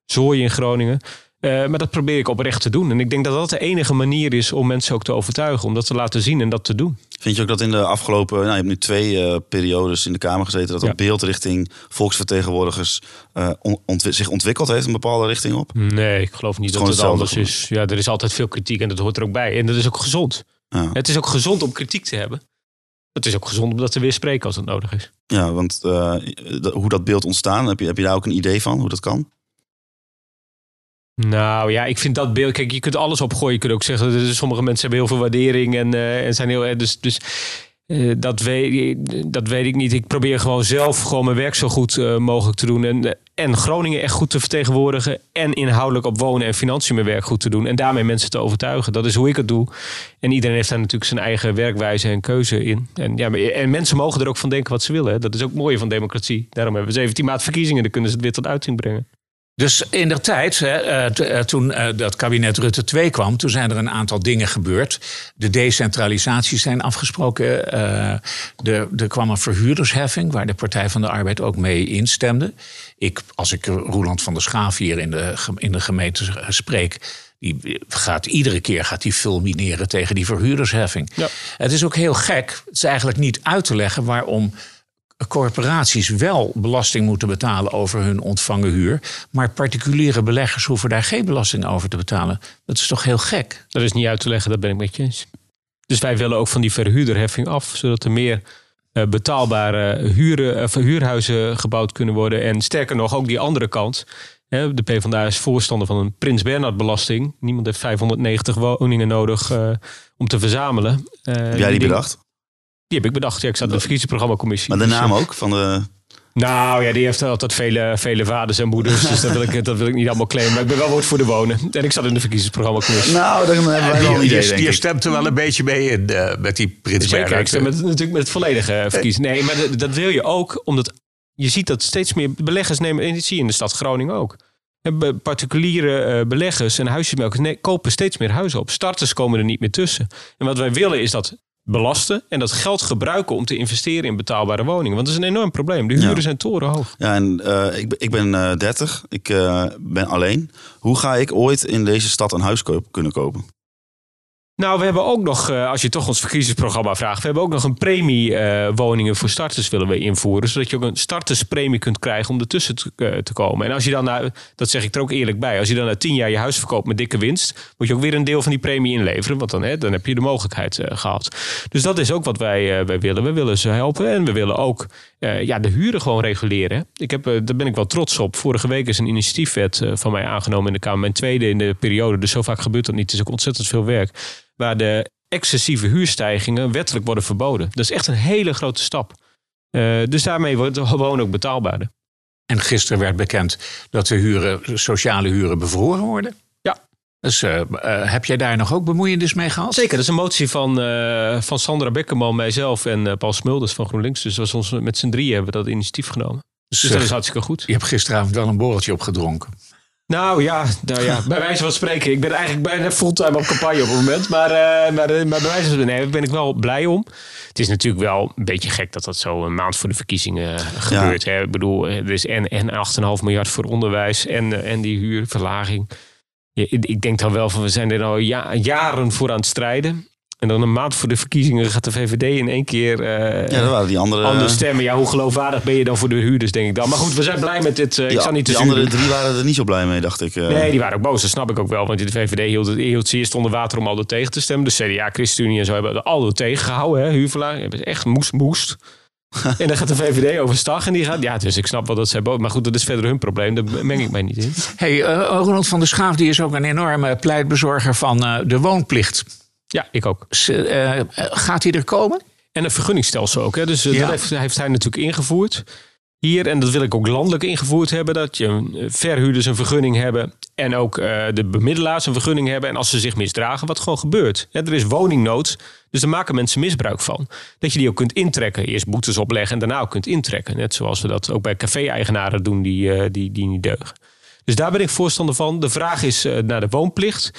zooi in Groningen. Uh, maar dat probeer ik oprecht te doen. En ik denk dat dat de enige manier is om mensen ook te overtuigen. Om dat te laten zien en dat te doen. Vind je ook dat in de afgelopen... Nou, je hebt nu twee uh, periodes in de Kamer gezeten... dat ja. beeld richting volksvertegenwoordigers uh, ontwi zich ontwikkeld heeft... een bepaalde richting op? Nee, ik geloof niet dat het anders is. Ja, er is altijd veel kritiek en dat hoort er ook bij. En dat is ook gezond. Ja. Het is ook gezond om kritiek te hebben. Het is ook gezond om dat te weer spreken als het nodig is. Ja, want hoe dat beeld ontstaan... Heb je, heb je daar ook een idee van, hoe dat kan? Nou ja, ik vind dat beeld. Kijk, je kunt alles opgooien. Je kunt ook zeggen, dat sommige mensen hebben heel veel waardering en, uh, en zijn heel. Dus, dus Eh, dat, weet, dat weet ik niet. Ik probeer gewoon zelf gewoon mijn werk zo goed eh, mogelijk te doen. En, en Groningen echt goed te vertegenwoordigen. En inhoudelijk op wonen en financiën mijn werk goed te doen. En daarmee mensen te overtuigen. Dat is hoe ik het doe. En iedereen heeft daar natuurlijk zijn eigen werkwijze en keuze in. En, ja, en mensen mogen er ook van denken wat ze willen. Dat is ook mooi van democratie. Daarom hebben we 17 maand verkiezingen. Dan kunnen ze het weer tot uiting brengen. Dus in de tijd, eh, eh, toen uh, dat kabinet Rutte 2 kwam, toen zijn er een aantal dingen gebeurd. De decentralisaties zijn afgesproken. er, er kwam een verhuurdersheffing, waar de Partij van de Arbeid ook mee instemde. Ik, als ik Roeland van der Schaaf hier in de, in de gemeente spreek, die gaat iedere keer gaat die fulmineren tegen die verhuurdersheffing. Ja. Het is ook heel gek. Het is eigenlijk niet uit te leggen waarom corporaties wel belasting moeten betalen over hun ontvangen huur. Maar particuliere beleggers hoeven daar geen belasting over te betalen. Dat is toch heel gek? Dat is niet uit te leggen, dat ben ik met je eens. Dus wij willen ook van die verhuurderheffing af, zodat er meer uh, betaalbare huren, uh, huurhuizen gebouwd kunnen worden. En sterker nog, ook die andere kant. Hè, de PvdA is voorstander van een Prins Bernhard belasting. Niemand heeft 590 woningen nodig uh, om te verzamelen. Heb jij die bedacht? Die heb ik bedacht. Ja, ik zat in de verkiezingsprogrammacommissie. Maar de naam ook van de... Nou ja, die heeft altijd vele, vele vaders en moeders. Dus dat wil, ik, dat wil ik niet allemaal claimen. Maar ik ben wel woord voor de wonen. En ik zat in de verkiezingsprogrammacommissie. Nou, dan hebben wij wel een idee, Je stemt er wel een beetje mee in uh, met die Prins Zeker, ik stem met, natuurlijk met het volledige verkiezen. Nee, maar dat, dat wil je ook, omdat je ziet dat steeds meer beleggers nemen... En dat zie je in de stad Groningen ook. Particuliere beleggers en huisjesmelkers kopen steeds meer huizen op. Starters komen er niet meer tussen. En wat wij willen is dat belasten en dat geld gebruiken om te investeren in betaalbare woningen. Want dat is een enorm probleem. De huren zijn torenhoog. Ja, en uh, ik, ik ben uh, 30, ik uh, ben alleen. Hoe ga ik ooit in deze stad een huis kunnen kopen? Nou, we hebben ook nog, eh, als je toch ons verkiezingsprogramma vraagt, we hebben ook nog een premie uh, woningen voor starters willen we invoeren. Zodat je ook een starterspremie kunt krijgen om ertussen te, uh, te komen. En als je dan, nou, dat zeg ik er ook eerlijk bij, als je dan na tien jaar je huis verkoopt met dikke winst, moet je ook weer een deel van die premie inleveren. Want dan, hè, dan heb je de mogelijkheid gehad. Dus dat is ook wat wij, wij willen. We willen ze helpen en we willen ook ja, de huren gewoon reguleren. Ik heb, daar ben ik wel trots op. Vorige week is een initiatiefwet van mij aangenomen in de Kamer. Mijn tweede in de periode, dus zo vaak gebeurt dat niet. Het is ook ontzettend veel werk waar de excessieve huurstijgingen wettelijk worden verboden. Dat is echt een hele grote stap. Uh, dus daarmee wordt het gewoon ook betaalbaarder. En gisteren werd bekend dat de huren, sociale huren bevroren worden. Ja. Dus uh, uh, heb jij daar nog ook bemoeienis mee gehad? Zeker, dat is een motie van, van Sandra Bekkerman, mijzelf en Paul Smulders van GroenLinks. Dus was ons, met z'n drieën hebben we dat initiatief genomen. Dus, dus dat is hartstikke goed. Je hebt gisteravond wel een borreltje opgedronken. Nou ja, nou ja, bij wijze van spreken. Ik ben eigenlijk bijna fulltime op campagne op het moment. Maar, uh, maar, maar, bij wijze van nee, ben ik wel blij om. Het is natuurlijk wel een beetje gek dat dat zo een maand voor de verkiezingen gebeurt. Hè? Ik bedoel, er is en, en 8,5 miljard voor onderwijs en, en die huurverlaging. Ja, ik denk dan wel van, we zijn er al ja, jaren voor aan het strijden. En dan een maand voor de verkiezingen gaat de VVD in één keer uh, ja, dat waren die andere, andere stemmen. Ja, hoe geloofwaardig ben je dan voor de huurders, denk ik dan. Maar goed, we zijn blij met dit. Uh, ik zal niet de andere drie waren er niet zo blij mee, dacht ik. Uh. Nee, die waren ook boos. Dat snap ik ook wel. Want de VVD hield, het, hield ze eerst onder water om Aldo tegen te stemmen. De CDA, ChristenUnie en zo hebben Aldo tegengehouden. Hè, huurverlaging. Hebben echt moest, moest. <laughs> en dan gaat de VVD overstag en die gaat... Ja, dus ik snap wel dat zij boos... Maar goed, dat is verder hun probleem. Daar meng ik mij niet in. Hey, uh, Ronald van der Schaaf die is ook een enorme pleitbezorger van uh, de woonplicht. Ja, ik ook. Uh, gaat hij er komen? En een vergunningstelsel ook. Hè? Dus uh, ja. dat heeft, heeft, hij natuurlijk ingevoerd. Hier, en dat wil ik ook landelijk ingevoerd hebben, dat je verhuurders een vergunning hebben en ook uh, de bemiddelaars een vergunning hebben. En als ze zich misdragen, wat gewoon gebeurt. Ja, er is woningnood, dus daar maken mensen misbruik van. Dat je die ook kunt intrekken. Eerst boetes opleggen en daarna ook kunt intrekken. Net zoals we dat ook bij café-eigenaren doen die, die, die niet deugen. Dus daar ben ik voorstander van. De vraag is naar de woonplicht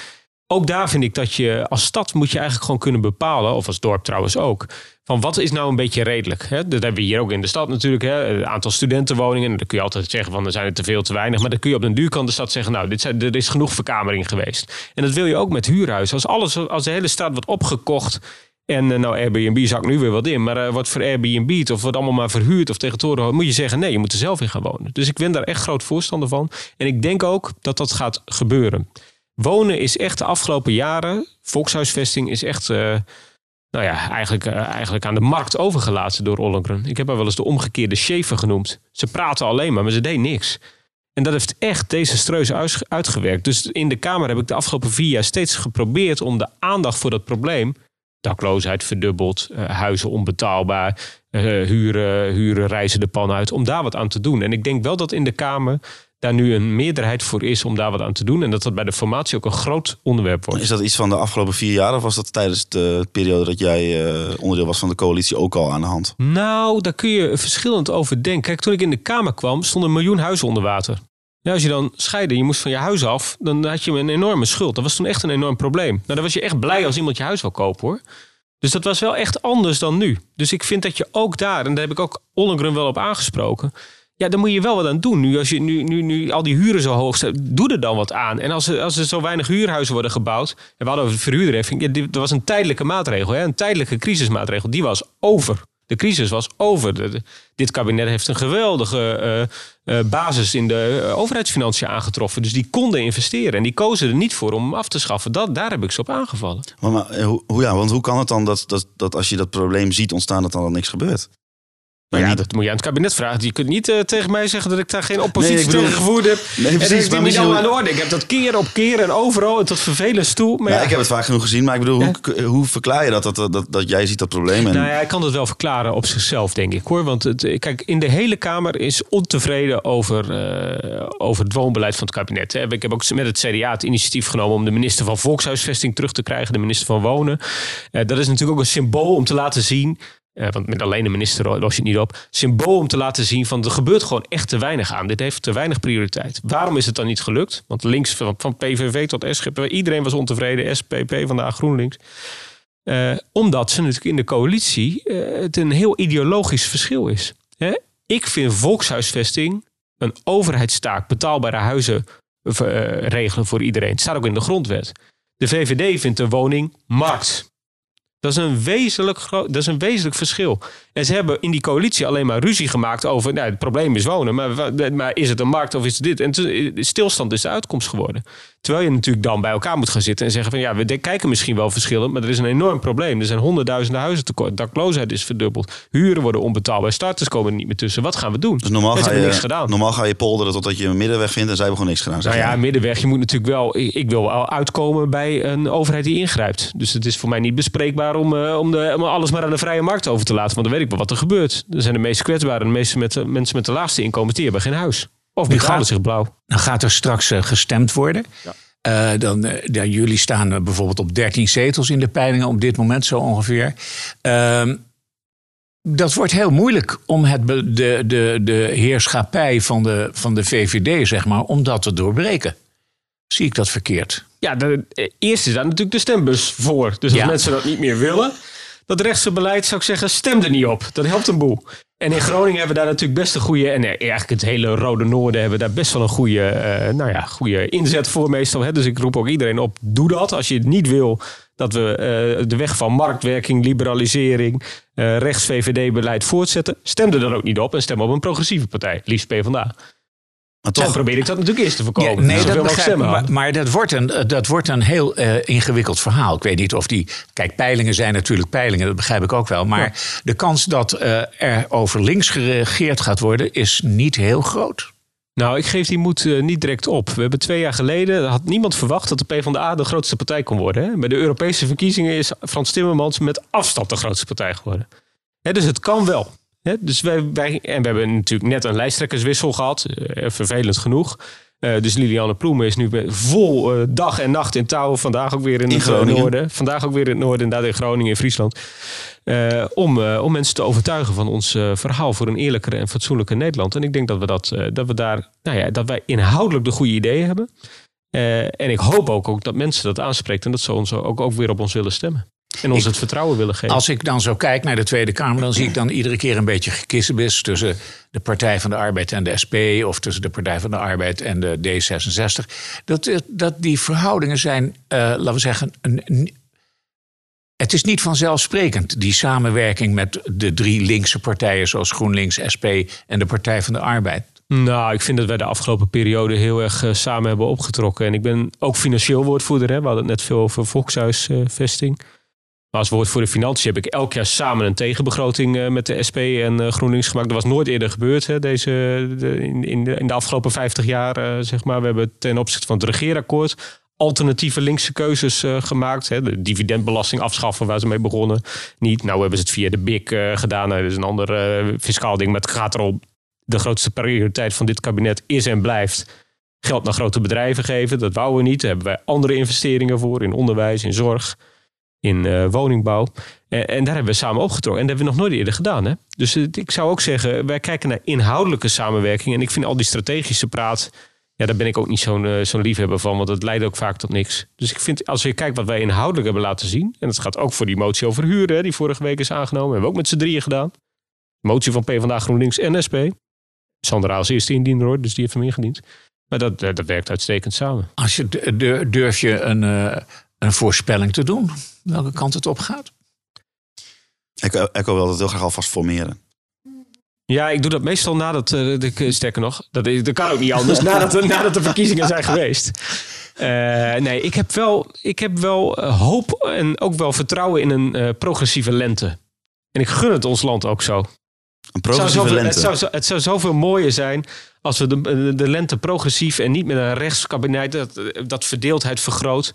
ook daar vind ik dat je als stad moet je eigenlijk gewoon kunnen bepalen, of als dorp trouwens ook, van wat is nou een beetje redelijk. Hè? Dat hebben we hier ook in de stad natuurlijk. Hè? Aantal studentenwoningen. Dan kun je altijd zeggen van er zijn er te veel, te weinig. Maar dan kun je op den duur kan de stad zeggen, nou, dit er is genoeg verkamering geweest. En dat wil je ook met huurhuizen. Als, alles, als de hele stad wordt opgekocht en uh, nou, Airbnb zakt nu weer wat in. Maar uh, wat voor Airbnb of wordt allemaal maar verhuurd of tegen toren moet je zeggen nee, je moet er zelf in gaan wonen. Dus ik ben daar echt groot voorstander van. En ik denk ook dat dat gaat gebeuren. Wonen is echt de afgelopen jaren, volkshuisvesting is echt, uh, nou ja, eigenlijk, uh, eigenlijk aan de markt overgelaten door Ollengren. Ik heb haar wel eens de omgekeerde Schaefer genoemd. Ze praten alleen maar, maar ze deed niks. En dat heeft echt desastreus uitgewerkt. Dus in de Kamer heb ik de afgelopen vier jaar steeds geprobeerd om de aandacht voor dat probleem dakloosheid verdubbeld, eh, huizen onbetaalbaar, eh, huren, huren reizen de pan uit, om daar wat aan te doen. En ik denk wel dat in de Kamer daar nu een meerderheid voor is om daar wat aan te doen. En dat dat bij de formatie ook een groot onderwerp wordt. Is dat iets van de afgelopen vier jaar of was dat tijdens de periode dat jij eh, onderdeel was van de coalitie ook al aan de hand? Nou, daar kun je verschillend over denken. Kijk, toen ik in de Kamer kwam, stonden een miljoen huizen onder water. Ja, als je dan scheidde, je moest van je huis af, dan had je een enorme schuld. Dat was toen echt een enorm probleem. Nou, dan was je echt blij als iemand je huis wil kopen hoor. Dus dat was wel echt anders dan nu. Dus ik vind dat je ook daar, en daar heb ik ook Ollengren wel op aangesproken. Ja, dan moet je wel wat aan doen. Nu, als je nu, nu, nu al die huren zo hoog zijn, doe er dan wat aan. En als als er zo weinig huurhuizen worden gebouwd. En we hadden over de dat was een tijdelijke maatregel, hè, een tijdelijke crisismaatregel. Die was over. De crisis was over. Dit kabinet heeft een geweldige eh, eh, basis in de eh, overheidsfinanciën aangetroffen. Dus die konden investeren. En die kozen er niet voor om hem af te schaffen. Dat, daar heb ik ze op aangevallen. Maar, maar, hoe, ja, want hoe kan het dan dat, dat, dat als je dat probleem ziet ontstaan, dat dan al niks gebeurt? Maar ja, niet- dat moet je aan het kabinet vragen. Je kunt niet eh, tegen mij zeggen dat ik daar geen oppositie Nee, bedoel- tegen gevoerd heb. Nee, en precies, dat is maar misschien- aan de orde. Ik heb dat keer op keer en overal en tot vervelend toe. Maar Ja, ja, ik heb het vaak genoeg gezien, maar ik bedoel, hoe, hoe verklaar je dat, dat, dat, dat jij ziet dat probleem? En, Nou ja, ik kan het wel verklaren op zichzelf, denk ik hoor. Want het, kijk, in de hele Kamer is ontevreden over, eh, over het woonbeleid van het kabinet. Hè. Ik heb ook met het CDA het initiatief genomen om de minister van Volkshuisvesting terug te krijgen, de minister van Wonen. Eh, dat is natuurlijk ook een symbool om te laten zien. Eh, want met alleen de minister los je het niet op. Symbool om te laten zien van er gebeurt gewoon echt te weinig aan. Dit heeft te weinig prioriteit. Waarom is het dan niet gelukt? Want links van, van PVV tot SGP, iedereen was ontevreden. SPP, vandaag GroenLinks. Eh, omdat ze natuurlijk in de coalitie eh, het een heel ideologisch verschil is. Hè? Ik vind volkshuisvesting een overheidstaak, betaalbare huizen regelen voor iedereen. Het staat ook in de grondwet. De VVD vindt de woning markt. Dat is, een wezenlijk dat is een wezenlijk verschil. En ze hebben in die coalitie alleen maar ruzie gemaakt over... Nou, het probleem is wonen, maar, maar is het een markt of is het dit? En toen- stilstand is de uitkomst geworden. Terwijl je natuurlijk dan bij elkaar moet gaan zitten en zeggen van... ja, we kijken misschien wel verschillen, maar er is een enorm probleem. Er zijn honderdduizenden huizen tekort. Dakloosheid is verdubbeld. Huren worden onbetaalbaar. Starters komen er niet meer tussen. Wat gaan we doen? dus normaal ga, je, niks gedaan. normaal ga je polderen totdat je een middenweg vindt en zij hebben gewoon niks gedaan. Nou ja, middenweg. Je moet natuurlijk wel. Ik wil wel uitkomen bij een overheid die ingrijpt. Dus het is voor mij niet bespreekbaar om, eh, om, de, om alles maar aan de vrije markt over te laten. Want dan weet ik wel wat er gebeurt. Er zijn de meest kwetsbaren, de meeste met, de- mensen met de laagste inkomens, die hebben geen huis. Of die gaan zich blauw. Dan gaat er straks eh, gestemd worden. Eh, dan, eh, ja, jullie staan bijvoorbeeld op 13 zetels in de peilingen op dit moment zo ongeveer. Ehm, dat wordt heel moeilijk om het, de, de, de heerschappij van de, van de VVD, zeg maar, om dat te doorbreken. Zie ik dat verkeerd? Ja, de, eerst is daar natuurlijk de stembus voor. Dus als Ja. mensen dat niet meer willen, dat rechtse beleid zou ik zeggen, stem er niet op. Dat helpt een boel. En in Groningen hebben we daar natuurlijk best een goede, en eh, eigenlijk het hele Rode Noorden hebben we daar best wel een goede, eh, nou ja, goede inzet voor meestal. Hè? Dus ik roep ook iedereen op, doe dat. Als je het niet wil dat we eh, de weg van marktwerking, liberalisering, eh rechts VVD-beleid voortzetten, stem er dan ook niet op en stem op een progressieve partij, liefst PvdA. Maar Toch probeer ik dat natuurlijk eerst te voorkomen. Ja, nee, dat begrijp Maar, maar dat wordt een, eh, dat wordt een heel eh, ingewikkeld verhaal. Ik weet niet of die. Kijk, peilingen zijn natuurlijk peilingen, dat begrijp ik ook wel. Maar de kans dat eh, er over links geregeerd gaat worden, is niet heel groot. Nou, ik geef die moed niet direct op. We hebben twee jaar geleden, had niemand verwacht dat de PvdA de grootste partij kon worden. Hè? Bij de Europese verkiezingen is Frans Timmermans met afstand de grootste partij geworden. Hè, dus het kan wel. Dus wij, wij, en we hebben natuurlijk net een lijsttrekkerswissel gehad, eh, vervelend genoeg. Eh, dus Liliane Ploemen is nu vol eh, dag en nacht in touw. Vandaag ook weer in, In het Groningen. noorden. Vandaag ook weer in het noorden, inderdaad in Groningen, in Friesland. Om, om mensen te overtuigen van ons verhaal voor een eerlijkere en fatsoenlijke Nederland. En ik denk dat we, dat, dat we daar, nou ja, dat wij inhoudelijk de goede ideeën hebben. En ik hoop ook, ook dat mensen dat aanspreekt en dat ze ons ook, ook weer op ons willen stemmen. En ons Ik- het vertrouwen willen geven. Als ik dan zo kijk naar de Tweede Kamer, dan zie ik dan <clears throat> iedere keer een beetje gekissenbis tussen de Partij van de Arbeid en de SP, of tussen de Partij van de Arbeid en de D66. Dat, eh, dat die verhoudingen zijn, eh, laten we zeggen, een, een- het is niet vanzelfsprekend, die samenwerking met de drie linkse partijen, zoals GroenLinks, SP en de Partij van de Arbeid. Nou, ik vind dat wij de afgelopen periode heel erg eh, samen hebben opgetrokken. En ik ben ook financieel woordvoerder. Hè. We hadden het net veel over volkshuisvesting. Maar als woordvoerder financiën heb ik elk jaar samen een tegenbegroting eh, met de SP en eh, GroenLinks gemaakt. Dat was nooit eerder gebeurd hè, deze, de, in, de, in de afgelopen 50 jaar. eh, zeg maar. We hebben ten opzichte van het regeerakkoord alternatieve linkse keuzes gemaakt. Hè. De dividendbelasting afschaffen waar ze mee begonnen. Niet. Nou hebben ze het via de BIC gedaan. Nou, dat is een ander fiscaal ding. Maar het gaat erom. De grootste prioriteit van dit kabinet is en blijft geld naar grote bedrijven geven. Dat wouden we niet. Daar hebben wij andere investeringen voor. In onderwijs, in zorg, in woningbouw. En, en, daar hebben we samen opgetrokken. En dat hebben we nog nooit eerder gedaan. Hè? Dus ik zou ook zeggen, wij kijken naar inhoudelijke samenwerking. En ik vind al die strategische praat ja, daar ben ik ook niet zo'n zo'n liefhebber van, want het leidt ook vaak tot niks. Dus ik vind, als je kijkt wat wij inhoudelijk hebben laten zien, en dat gaat ook voor die motie over huren, hè, die vorige week is aangenomen, hebben we ook met z'n drieën gedaan. Motie van PvdA, GroenLinks en SP. Sandra als eerste indiener hoor, dus die heeft hem ingediend. Maar dat, dat, werkt uitstekend samen. Als je, durf je een, een voorspelling te doen, welke kant het op gaat? Ik, ik wil dat heel graag alvast formeren. Ja, ik doe dat meestal nadat, uh, de, sterker nog, dat, dat kan ook niet anders, <laughs> nadat, nadat de verkiezingen zijn geweest. Uh, nee, ik heb wel, ik heb wel eh, hoop en ook wel vertrouwen in een uh, progressieve lente. En ik gun het ons land ook zo. Een progressieve het lente? Het zou, het zou zoveel mooier zijn als we de, de lente progressief en niet met een rechtskabinet dat, dat verdeeldheid vergroot.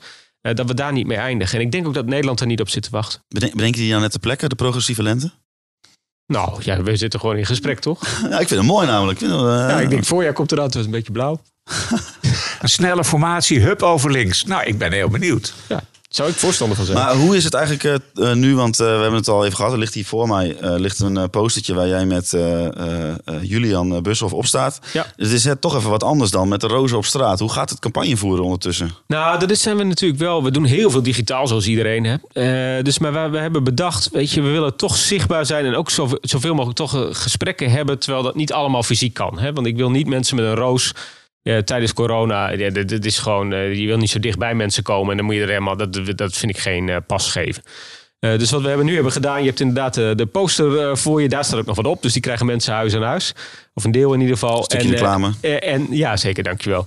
Dat we daar niet mee eindigen. En ik denk ook dat Nederland er niet op zit te wachten. Bedenk je die dan net de plekken, de progressieve lente? Nou, ja, we zitten gewoon in gesprek, toch? <laughs> Ja, ik vind het mooi namelijk. Ik, vind het, uh... ja, ik denk, voorjaar komt het was een beetje blauw. een <laughs> <laughs> snelle formatie, hup over links. Nou, ik ben heel benieuwd. Ja. Zou ik voorstander van zijn. Maar hoe is het eigenlijk uh, nu? Want uh, we hebben het al even gehad. Er ligt hier voor mij uh, ligt een postertje waar jij met Julian Bushoff op staat. Ja. Dus het is het toch even wat anders dan met de rozen op straat. Hoe gaat het campagne voeren ondertussen? Nou, dat zijn we natuurlijk wel. We doen heel veel digitaal zoals iedereen. Hè? dus maar we, we, hebben bedacht, weet je, we willen toch zichtbaar zijn en ook zoveel, zoveel mogelijk toch gesprekken hebben, terwijl dat niet allemaal fysiek kan. Hè? Want ik wil niet mensen met een roos ja, tijdens corona, ja, dat, is gewoon, uh, je wil niet zo dicht bij mensen komen. En dan moet je er helemaal, dat, dat vind ik geen uh, pas geven. Uh, dus wat we hebben nu hebben gedaan, je hebt inderdaad de, poster voor je, daar staat ook nog wat op. Dus die krijgen mensen huis aan huis. Of een deel in ieder geval. Een stukje en, reclame. en ja, zeker, dankjewel.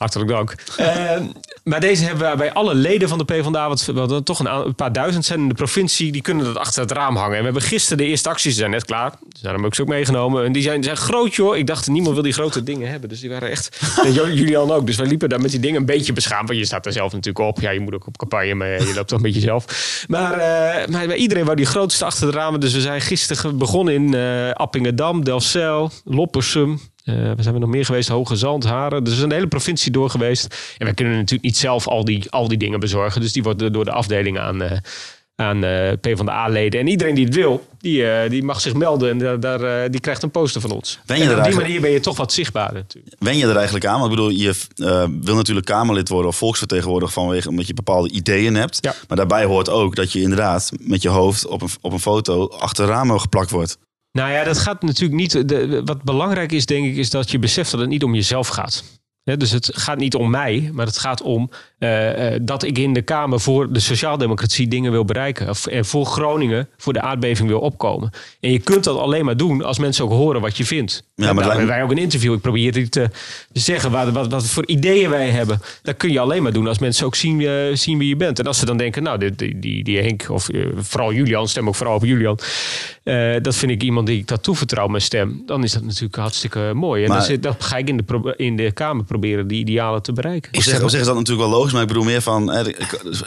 Hartelijk dank. uh, maar deze hebben we bij alle leden van de PvdA, wat, wat toch een, een, paar duizend zijn in de provincie, die kunnen dat achter het raam hangen. En we hebben gisteren de eerste acties, zijn net klaar. Dus daarom heb ik ze ook meegenomen. En die zijn, zijn groot, joh. Ik dacht, niemand wil die grote dingen hebben. Dus die waren echt. <laughs> en Julian ook. Dus wij liepen daar met die dingen een beetje beschaamd. Want je staat er zelf natuurlijk op. Ja, je moet ook op campagne, maar je loopt toch een beetje zelf. Maar, uh, maar iedereen wou die grootste achter het raam. Dus we zijn gisteren begonnen in uh, Appingedam, Delfzijl, Loppersum, uh, we zijn er nog meer geweest, Hoge Zand, Haren. Dus is een hele provincie door geweest. En wij kunnen natuurlijk niet zelf al die, al die dingen bezorgen. Dus die worden door de afdeling aan, uh, aan uh, PvdA-leden. En iedereen die het wil, die, uh, die mag zich melden. En daar, daar die krijgt een poster van ons. Ben je en op die manier ben je toch wat zichtbaarder natuurlijk. Wen je er eigenlijk aan? Want ik bedoel, je wil natuurlijk Kamerlid worden of volksvertegenwoordiger vanwege omdat je bepaalde ideeën hebt. Ja. Maar daarbij hoort ook dat je inderdaad met je hoofd op een, op een foto achter ramen geplakt wordt. Nou ja, dat gaat natuurlijk niet. De, wat belangrijk is, denk ik, is dat je beseft dat het niet om jezelf gaat. Dus het gaat niet om mij, maar het gaat om uh, uh, dat ik in de Kamer voor de sociaaldemocratie dingen wil bereiken. Of, en voor Groningen, voor de aardbeving wil opkomen. En je kunt dat alleen maar doen als mensen ook horen wat je vindt. Ja, maar daar hebben wij ook een interview. Ik probeer dit te zeggen wat, wat, wat voor ideeën wij hebben. Dat kun je alleen maar doen als mensen ook zien, uh, zien wie je bent. En als ze dan denken, nou, die, die, die, die Henk, of vooral Julian, stem ook vooral op Julian. dat vind ik iemand die ik dat toevertrouw, mijn stem. Dan is dat natuurlijk hartstikke mooi. En maar, dan, zit, dan ga ik in de, in de Kamer proberen die idealen te bereiken. Ik zeg, zeggen dat natuurlijk wel logisch, maar ik bedoel meer van, hè,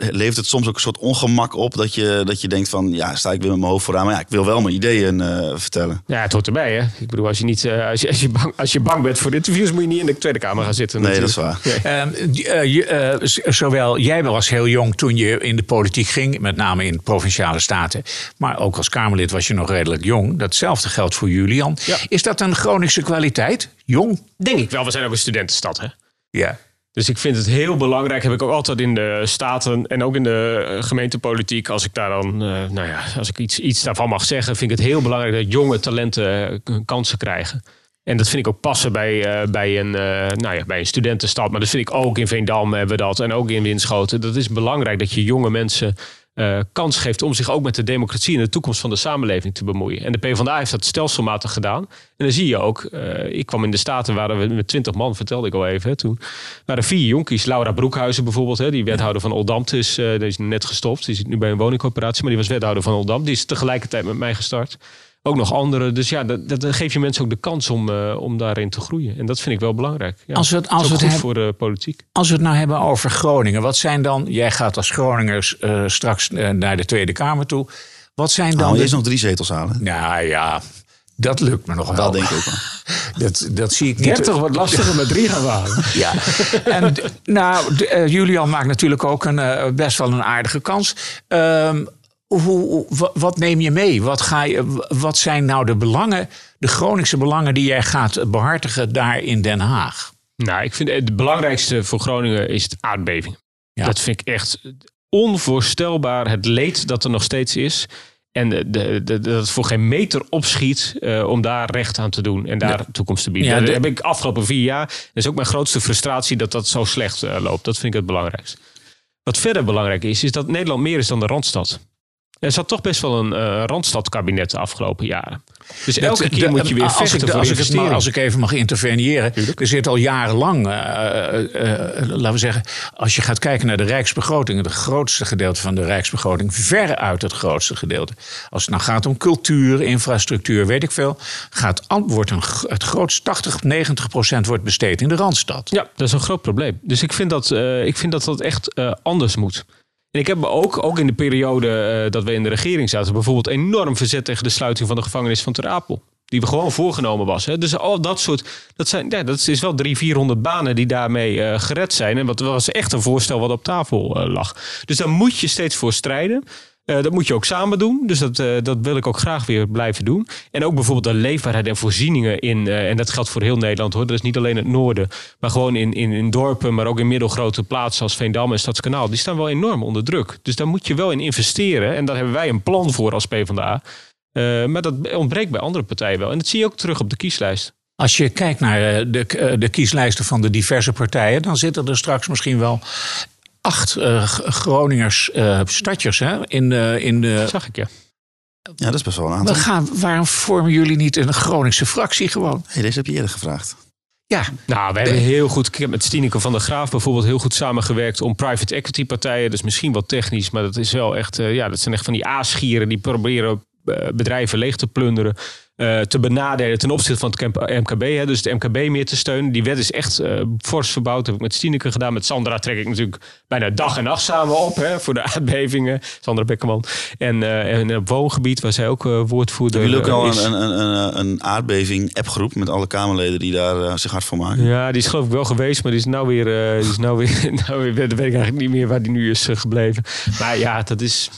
leeft het soms ook een soort ongemak op dat je, dat je denkt van, ja, sta ik weer met mijn hoofd vooraan, maar ja, ik wil wel mijn ideeën uh, vertellen. Ja, het hoort erbij, hè. Ik bedoel, als je, niet, uh, als je, als je, bang, als je bang bent voor interviews, moet je niet in de Tweede Kamer gaan zitten. Nee, natuurlijk. dat is waar. Nee. Uh, zowel jij was heel jong toen je in de politiek ging, met name in provinciale staten, maar ook als Kamerlid was je nog redelijk jong. Datzelfde geldt voor Julian. Ja. Is dat een Groningse kwaliteit? Jong? Denk ik wel. We zijn ook een studentenstad, hè. Ja. Dus ik vind het heel belangrijk, heb ik ook altijd in de staten en ook in de gemeentepolitiek, als ik daar dan, uh, nou ja, als ik iets, iets daarvan mag zeggen, vind ik het heel belangrijk dat jonge talenten uh, kansen krijgen. En dat vind ik ook passen bij, bij, een, nou ja, bij een studentenstad. Maar dat vind ik ook in Veendam hebben we dat. En ook in Winschoten. Dat is belangrijk dat je jonge mensen uh, kans geeft om zich ook met de democratie en de toekomst van de samenleving te bemoeien. En de PvdA heeft dat stelselmatig gedaan. En dan zie je ook, uh, ik kwam in de Staten, waren we met twintig man, vertelde ik al even. Hè, toen waren vier jonkies. Laura Broekhuizen bijvoorbeeld, hè, die wethouder van Oldambt is, uh, die is net gestopt. Die zit nu bij een woningcorporatie, maar die was wethouder van Oldambt. Die is tegelijkertijd met mij gestart. Ook nog andere. Dus ja, dat, dat dan geef je mensen ook de kans om, eh, om daarin te groeien. En dat vind ik wel belangrijk. Ja. Als we het- als is we het goed voor de politiek. Als we het nou hebben over Groningen, wat zijn dan, jij gaat als Groningers eh, straks eh, naar de Tweede Kamer toe. Wat zijn dan. Nou, de- eerst nog drie zetels halen. Nou ja, dat lukt me nog wel. Dat denk ik ook wel. <laughs> Dat, dat zie ik niet. 30 wordt lastiger met drie gaan halen. <laughs> Ja, en nou, eh, Julian maakt natuurlijk ook een, eh, best wel een aardige kans. Ehm, hoe, wat neem je mee? Wat, ga je, wat zijn nou de belangen, de Groningse belangen die jij gaat behartigen daar in Den Haag? Nou, ik vind het belangrijkste voor Groningen is het aardbeving. Ja. Dat vind ik echt onvoorstelbaar. Het leed dat er nog steeds is. En de, de, de- dat het voor geen meter opschiet eh, om daar recht aan te doen en daar toekomst te bieden. Ja, dat heb ik afgelopen vier jaar. Dat is ook mijn grootste frustratie dat dat zo slecht eh, loopt. Dat vind ik het belangrijkste. Wat verder belangrijk is, is dat Nederland meer is dan de Randstad. Er zat toch best wel een eh Randstadkabinet de afgelopen jaren. Dus elke Dat- keer de- moet je weer als vechten ik, voor als ik, mag, als ik even mag interveneren. Er zit al jarenlang, eh, eh, laten we zeggen, als je gaat kijken naar de rijksbegroting, het grootste gedeelte van de rijksbegroting, veruit het grootste gedeelte. Als het nou gaat om cultuur, infrastructuur, weet ik veel, gaat, wordt een, het grootste 80, 90 procent wordt besteed in de Randstad. Ja, dat is een groot probleem. Dus ik vind dat ik vind dat, dat echt anders moet. En ik heb me ook, ook in de periode eh, dat we in de regering zaten, bijvoorbeeld enorm verzet tegen de sluiting van de gevangenis van Ter Apel. Die we gewoon voorgenomen was. Hè. Dus al dat soort. Dat, zijn, ja, dat is wel 300, 400 banen die daarmee eh, gered zijn. En wat was echt een voorstel wat op tafel eh, lag. Dus daar moet je steeds voor strijden. Eh, dat moet je ook samen doen. Dus dat, eh, dat wil ik ook graag weer blijven doen. En ook bijvoorbeeld de leefbaarheid en voorzieningen in. eh, en dat geldt voor heel Nederland hoor. Dat is niet alleen het noorden. Maar gewoon in, in, in dorpen, maar ook in middelgrote plaatsen als Veendam en Stadskanaal. Die staan wel enorm onder druk. Dus daar moet je wel in investeren. En daar hebben wij een plan voor als PvdA. Maar dat ontbreekt bij andere partijen wel. En dat zie je ook terug op de kieslijst. Als je kijkt naar de, de kieslijsten van de diverse partijen, dan zitten er straks misschien wel acht eh, G- Groningers eh stadjers hè, in, de in de. Dat zag ik ja. Ja, dat is best wel een aantal. We gaan, waarom vormen jullie niet een Groningse fractie gewoon? Hey, deze heb je eerder gevraagd. Ja, Nou, we hebben heel goed. Ik heb met Stineke van der Graaf bijvoorbeeld heel goed samengewerkt om private equity partijen. Is misschien wat technisch, maar dat is wel echt. eh, ja, dat zijn echt van die aasgieren die proberen eh, bedrijven leeg te plunderen. Eh, te benadelen ten opzichte van het MKB. Hè, dus de MKB meer te steunen. Die wet is echt eh, fors verbouwd. Dat heb ik met Stineke gedaan. Met Sandra trek ik natuurlijk bijna dag en nacht samen op. Hè, voor de <laughs> aardbevingen. Sandra Bekkerman. En, en op woongebied waar zij ook woordvoerder jullie ook al een, een, een, een aardbeving appgroep met alle Kamerleden die daar zich hard voor maken? Ja, die is geloof ik wel geweest, maar die is nou weer, die is nou weer, <laughs> nou weer, weet ik eigenlijk niet meer waar die nu is gebleven. Maar ja, dat is,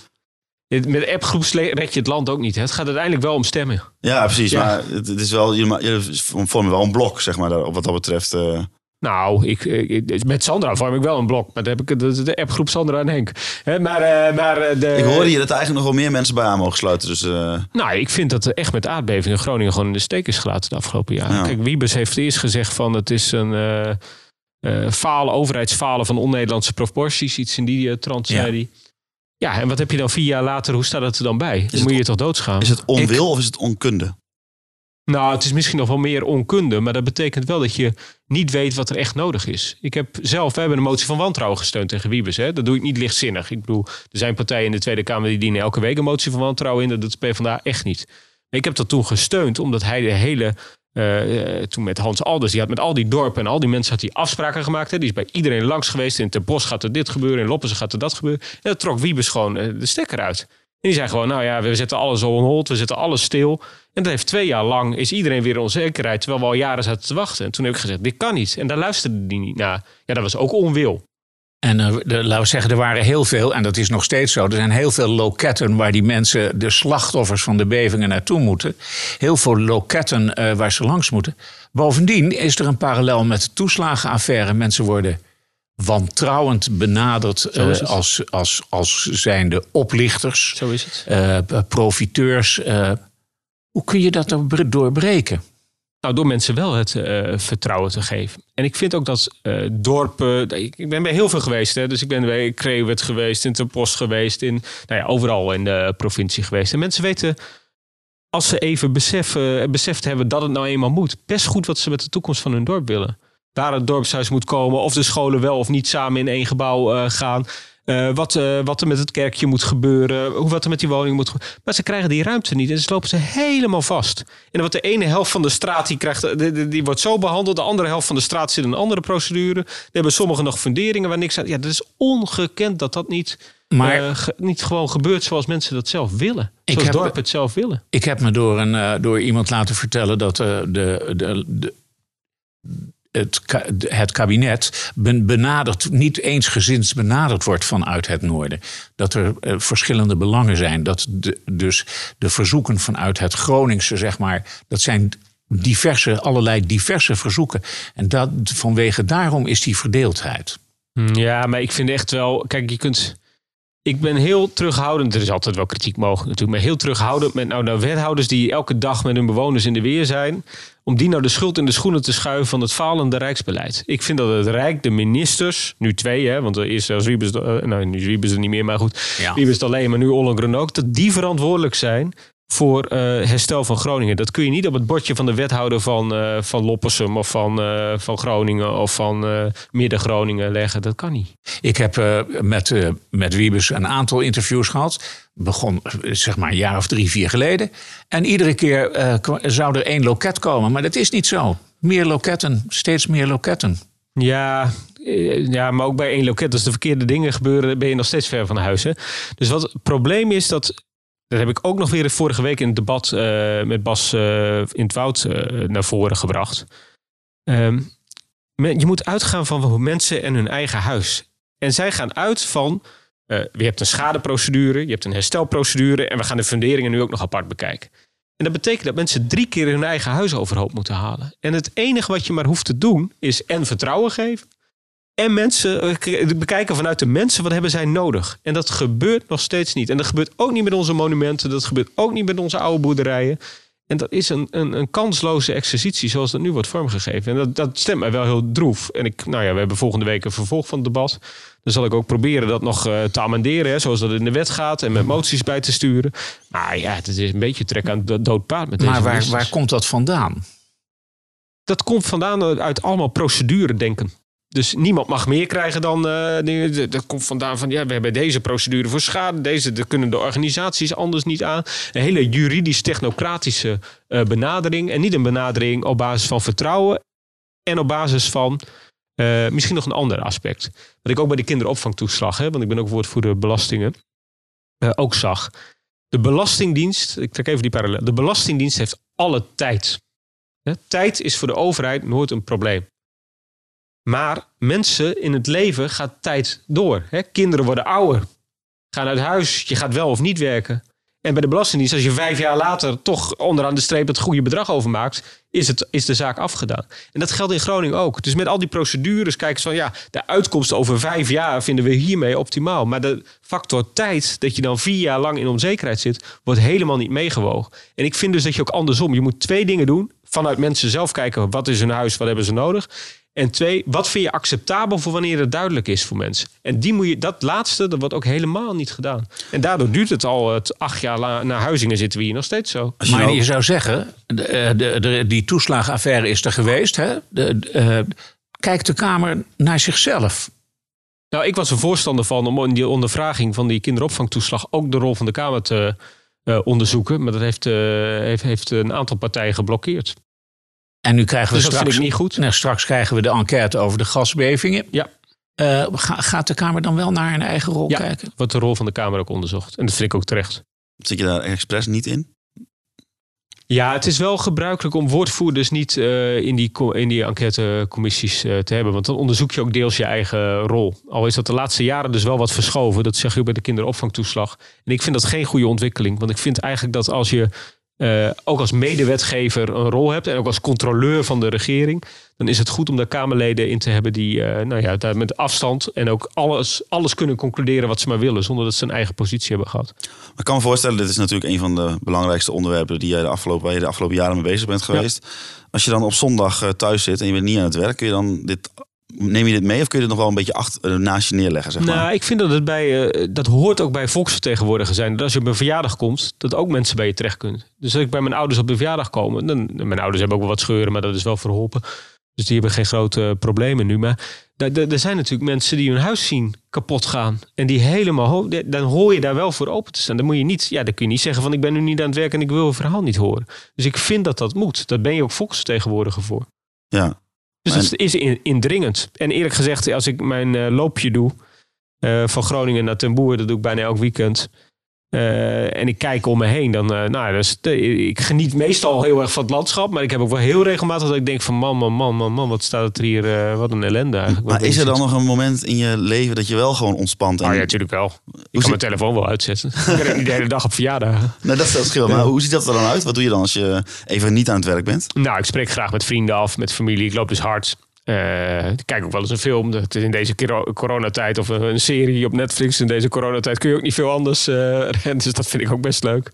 met appgroeps red je het land ook niet. Hè. Het gaat uiteindelijk wel om stemmen. Ja, precies. Ja. Maar het, het is wel, jullie, jullie vormen wel een blok, zeg maar, wat dat betreft. eh. Nou, ik, ik- met Sandra vorm ik wel een blok. Maar dan heb ik de, de appgroep Sandra en Henk. Hè, maar eh, maar eh, de, ik hoorde hier dat er eigenlijk nog wel meer mensen bij aan mogen sluiten. Dus eh, Nou, ik vind dat er echt met aardbevingen Groningen gewoon in de steek is gelaten de afgelopen jaren. Ja. Kijk, Wiebes heeft eerst gezegd van het is een eh eh, falen, overheidsfalen van on-Nederlandse proporties. Iets in die trant, Ja. zei hij. Ja, en wat heb je dan vier jaar later, hoe staat het er dan bij? Dan moet je toch doodsgaan? is het onwil of is het onkunde? Nou, het is misschien nog wel meer onkunde, maar dat betekent wel dat je niet weet wat er echt nodig is. Ik heb zelf, we hebben een motie van wantrouwen gesteund tegen Wiebes. Hè? Dat doe ik niet lichtzinnig. Ik bedoel, er zijn partijen in de Tweede Kamer die dienen elke week een motie van wantrouwen in. Dat doet de PvdA echt niet. Ik heb dat toen gesteund, omdat hij de hele. Eh, eh, toen met Hans Alders, die had met al die dorpen en al die mensen had hij afspraken gemaakt. Hè. Die is bij iedereen langs geweest. In Ter Bos gaat er dit gebeuren, in Loppersum gaat er dat gebeuren. En dat trok Wiebes gewoon eh, de stekker uit. En die zei gewoon, nou ja, we zetten alles on hold, we zetten alles stil. En dat heeft twee jaar lang, is iedereen weer in onzekerheid, terwijl we al jaren zaten te wachten. En toen heb ik gezegd, dit kan niet. En daar luisterde die niet naar. Ja, dat was ook onwil. En de, laten we zeggen, er waren heel veel, en dat is nog steeds zo. Er zijn heel veel loketten waar die mensen, de slachtoffers van de bevingen, naartoe moeten. Heel veel loketten eh, waar ze langs moeten. Bovendien is er een parallel met de toeslagenaffaire. Mensen worden wantrouwend benaderd het. als, als, als zijnde oplichters, Zo is het. profiteurs. hoe kun je dat door- doorbreken? Nou, door mensen wel het eh, vertrouwen te geven. En ik vind ook dat eh, dorpen. Ik ben bij heel veel geweest. Hè, dus ik ben bij Krewet geweest, in Ter Post geweest, in, nou ja, overal in de provincie geweest. En mensen weten, als ze even beseffen, beseft hebben dat het nou eenmaal moet, best goed wat ze met de toekomst van hun dorp willen. Waar het dorpshuis moet komen, of de scholen wel of niet samen in één gebouw eh, gaan. Eh, wat, eh, wat er met het kerkje moet gebeuren. Hoe wat er met die woning moet gebeuren. Maar ze krijgen die ruimte niet. En ze lopen ze helemaal vast. En dan wordt de ene helft van de straat die, krijgt, die, wordt zo behandeld. De andere helft van de straat zit in een andere procedure. Dan hebben sommigen nog funderingen waar niks aan. Ja, dat is ongekend dat dat niet, Maar- eh, ge- niet gewoon gebeurt zoals mensen dat zelf willen. Ik Zoals heb- het zelf willen. Ik heb me door, een, door iemand laten vertellen dat de, de, de, het, het kabinet ben- benaderd, niet eensgezinds benaderd wordt vanuit het noorden. Dat er eh, verschillende belangen zijn. Dat de, dus de verzoeken vanuit het Groningse, zeg maar, dat zijn diverse, allerlei diverse verzoeken. En dat, vanwege daarom is die verdeeldheid. Hm, Ja, maar ik vind echt wel. Kijk, je kunt. Ik ben heel terughoudend. Er is altijd wel kritiek mogelijk natuurlijk. Maar heel terughoudend met nou, nou wethouders die elke dag met hun bewoners in de weer zijn. Om die nou de schuld in de schoenen te schuiven van het falende rijksbeleid. Ik vind dat het Rijk, de ministers, nu twee, hè, want er is zelfs Wiebes, eh, nou, nu is Wiebes er niet meer, maar goed. Ja. Wiebes alleen, maar nu Ollengren ook. Dat die verantwoordelijk zijn voor eh, herstel van Groningen. Dat kun je niet op het bordje van de wethouder van, eh, van Loppersum of van, eh, van Groningen of van Midden-Groningen leggen. Dat kan niet. Ik heb met, met Wiebes een aantal interviews gehad. Begon zeg maar een jaar of drie, vier geleden. En iedere keer zou er één loket komen. Maar dat is niet zo. Meer loketten, steeds meer loketten. Ja, ja, maar ook bij één loket, als de verkeerde dingen gebeuren, ben je nog steeds ver van huis. Hè? Dus wat het probleem is, dat, dat heb ik ook nog weer vorige week in het debat eh, met Bas eh, in het Woud eh, naar voren gebracht. Ehm, je moet uitgaan van mensen en hun eigen huis. En zij gaan uit van, je hebt een schadeprocedure, je hebt een herstelprocedure en we gaan de funderingen nu ook nog apart bekijken. En dat betekent dat mensen drie keer hun eigen huis overhoop moeten halen. En het enige wat je maar hoeft te doen is en vertrouwen geven. En mensen eh, bekijken vanuit de mensen wat hebben zij nodig. En dat gebeurt nog steeds niet. En dat gebeurt ook niet met onze monumenten. Dat gebeurt ook niet met onze oude boerderijen. En dat is een, een, een kansloze exercitie zoals dat nu wordt vormgegeven. En dat, dat stemt mij wel heel droef. En ik, nou ja, we hebben volgende week een vervolg van het debat. Dan zal ik ook proberen dat nog eh, te amenderen. Hè, zoals dat in de wet gaat. En met moties bij te sturen. Maar ja, het is een beetje trek aan het dood paard met deze Maar waar, waar komt dat vandaan? Dat komt vandaan uit allemaal procedure denken. Dus niemand mag meer krijgen dan. eh, dingen. dat komt vandaan van. Ja, we hebben deze procedure voor schade. Deze kunnen de organisaties anders niet aan. Een hele juridisch-technocratische eh, benadering. En niet een benadering op basis van vertrouwen. En op basis van. eh, misschien nog een ander aspect. Wat ik ook bij de kinderopvangtoeslag, hè, want ik ben ook woordvoerder belastingen. eh, ook zag. De Belastingdienst, ik trek even die parallel. De Belastingdienst heeft alle tijd. Tijd is voor de overheid nooit een probleem. Maar mensen in het leven gaat tijd door. Hè? Kinderen worden ouder, gaan uit huis, je gaat wel of niet werken. En bij de Belastingdienst, als je vijf jaar later toch onderaan de streep het goede bedrag overmaakt, is, het, is de zaak afgedaan. En dat geldt in Groningen ook. Dus met al die procedures kijken ze van ja, de uitkomst over vijf jaar vinden we hiermee optimaal. Maar de factor tijd, dat je dan vier jaar lang in onzekerheid zit, wordt helemaal niet meegewogen. En ik vind dus dat je ook andersom, je moet twee dingen doen. Vanuit mensen zelf kijken, wat is hun huis, wat hebben ze nodig? En twee, wat vind je acceptabel voor wanneer het duidelijk is voor mensen? En die moet je, dat laatste, dat wordt ook helemaal niet gedaan. En daardoor duurt het al het acht jaar la- na Huizingen zitten we hier nog steeds zo. Als je Maar nou- je zou zeggen, de, eh, de, de- die toeslagenaffaire is er geweest. Hè? De, de, eh, kijkt de Kamer naar zichzelf? Nou, ik was er voorstander van om in die ondervraging van die kinderopvangtoeslag ook de rol van de Kamer te eh, onderzoeken. Maar dat heeft, eh, heeft, heeft een aantal partijen geblokkeerd. En nu krijgen we Dus dat straks, vind ik niet goed. Nou, straks krijgen we de enquête over de gasbevingen. Ja. Eh, ga- gaat de Kamer dan wel naar een eigen rol Ja. kijken? Wordt de rol van de Kamer ook onderzocht. En dat vind ik ook terecht. Zit je daar expres niet in? Ja, het is wel gebruikelijk om woordvoerders niet eh, in die, in die enquêtecommissies eh, te hebben. Want dan onderzoek je ook deels je eigen rol. Al is dat de laatste jaren dus wel wat verschoven. Dat zeg je ook bij de kinderopvangtoeslag. En ik vind dat geen goede ontwikkeling. Want ik vind eigenlijk dat als je eh, ook als medewetgever een rol hebt. En ook als controleur van de regering. Dan is het goed om daar Kamerleden in te hebben die eh, nou ja, daar met afstand. En ook alles, alles kunnen concluderen wat ze maar willen. Zonder dat ze een eigen positie hebben gehad. Ik kan me voorstellen, dit is natuurlijk een van de belangrijkste onderwerpen die jij de afgelopen, waar je de afgelopen jaren mee bezig bent geweest. Als je dan op zondag eh, thuis zit en je bent niet aan het werk, kun je dan dit, neem je dit mee of kun je dit nog wel een beetje achter, eh, naast je neerleggen? Zeg maar? Nou, ik vind dat het bij, eh, dat hoort ook bij volksvertegenwoordiger zijn. Dat als je op een verjaardag komt, dat ook mensen bij je terecht kunnen. Dus als ik bij mijn ouders op de verjaardag kom, dan, mijn ouders hebben ook wel wat scheuren, maar dat is wel verholpen. Dus die hebben geen grote problemen nu. Maar Er zijn natuurlijk mensen die hun huis zien kapot gaan. En die helemaal... Dan hoor je daar wel voor open te staan. Dan, moet je niet, ja, dan kun je niet zeggen van ik ben nu niet aan het werk en ik wil het verhaal niet horen. Dus ik vind dat dat moet. Daar ben je ook volksvertegenwoordiger voor. Ja. Dus Maar- het is in- indringend. En eerlijk gezegd, als ik mijn eh, loopje doe eh, van Groningen naar Ten Boer, dat doe ik bijna elk weekend. Eh, en ik kijk om me heen, dan, eh, nou, is, ik geniet meestal heel erg van het landschap. Maar ik heb ook wel heel regelmatig dat ik denk van man, man, man, man, man, wat staat er hier, eh, wat een ellende eigenlijk. Maar is er dan nog een moment in je leven dat je wel gewoon ontspant? En... Ah, ja, natuurlijk wel. Ik kan zit- mijn telefoon wel uitzetten. <laughs> ik ben niet de hele dag op verjaardagen. Nee, dat is het verschil. Maar hoe ziet dat er dan uit? Wat doe je dan als je even niet aan het werk bent? Nou, ik spreek graag met vrienden af, met familie. Ik loop dus hard. Eh, ik kijk ook wel eens een film. Het is in deze coronatijd of een, serie op Netflix. In deze coronatijd kun je ook niet veel anders. <laughs> rennen, dus dat vind ik ook best leuk.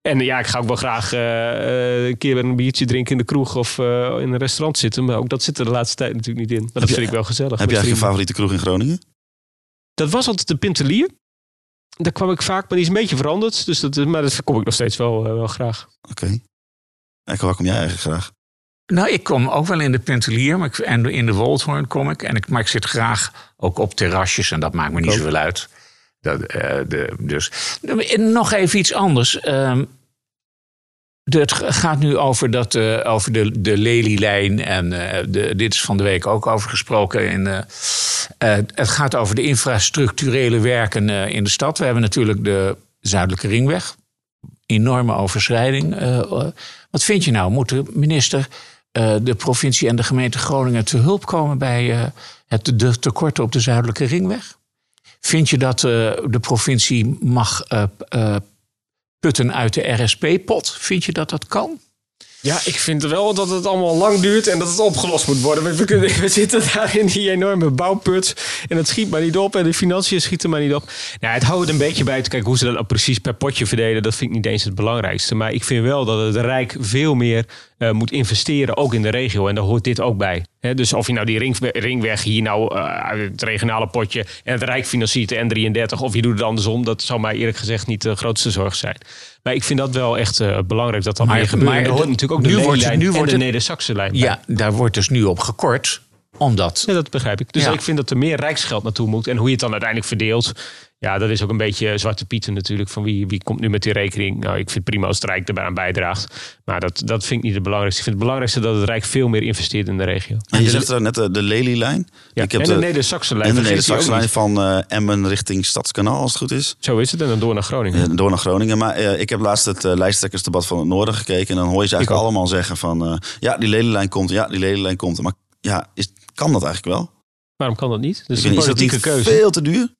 En ja, ik ga ook wel graag eh, een keer een biertje drinken in de kroeg of in een restaurant zitten. Maar ook dat zit er de laatste tijd natuurlijk niet in. Maar dat je- vind ik wel gezellig. Heb met je favoriete kroeg in Groningen? Dat was altijd de Pintelier. Daar kwam ik vaak, maar die is een beetje veranderd. Dus dat, maar dat kom ik nog steeds wel, wel graag. Oké. Echo, waar kom jij eigenlijk graag? Nou, ik kom ook wel in de Pentelier maar ik, en in de Woldhoorn kom ik. En ik. Maar ik zit graag ook op terrasjes en dat maakt me niet Ook. zoveel uit. Dat, eh, de, dus. Nog even iets anders. Ehm, de- het gaat nu over, dat, eh, over de, de Lelylijn. En eh, de, dit is van de week ook over gesproken. In, het gaat over de infrastructurele werken in de stad. We hebben natuurlijk de Zuidelijke Ringweg. Enorme overschrijding. Wat vind je nou? Moet de minister eh, de provincie en de gemeente Groningen te hulp komen bij eh, het de tekorten op de Zuidelijke Ringweg? Vind je dat eh, de provincie mag putten uit de RSP-pot? Vind je dat dat kan? Ja, ik vind wel dat het allemaal lang duurt en dat het opgelost moet worden. We, zitten daar in die enorme bouwput en het schiet maar niet op en de financiën schieten maar niet op. Nou, het houdt een beetje bij te kijken hoe ze dat nou precies per potje verdelen. Dat vind ik niet eens het belangrijkste. Maar ik vind wel dat het Rijk veel meer eh, moet investeren, ook in de regio. En daar hoort dit ook bij. Dus of je nou die ring, ringweg hier nou eh, uit het regionale potje en het Rijk financiert de N33 of je doet het andersom, dat zou mij eerlijk gezegd niet de grootste zorg zijn. Maar ik vind dat wel echt eh, belangrijk dat dat Maar- meer gebeurt. maar er hoort natuurlijk ook de nu wordt wordt de Neder-Saxe lijn. Ja, daar wordt dus nu op gekort. Omdat Ja, dat begrijp ik. Dus Ja. ik vind dat er meer rijksgeld naartoe moet. En hoe je het dan uiteindelijk verdeelt. Ja, dat is ook een beetje zwarte pieten natuurlijk. Van wie, wie komt nu met die rekening? Nou, ik vind prima als het Rijk erbij aan bijdraagt. Maar dat, dat vind ik niet het belangrijkste. Ik vind het belangrijkste dat het Rijk veel meer investeert in de regio. En je zegt er net eh, de Lelylijn. Ja, Ik heb en de- de Neder-Saxe lijn. En de niet. van eh, Emmen richting Stadskanaal, als het goed is. Zo is het. En dan door naar Groningen. Door naar Groningen. Maar eh, ik heb laatst het lijsttrekkersdebat van het Noorden gekeken. En dan hoor je ze eigenlijk allemaal zeggen van... eh, ja, die Lelylijn komt. Ja, die Lelylijn komt. Maar ja, is, kan dat eigenlijk wel? Waarom kan dat niet? Dat is is dat politieke niet keuze. veel te duur?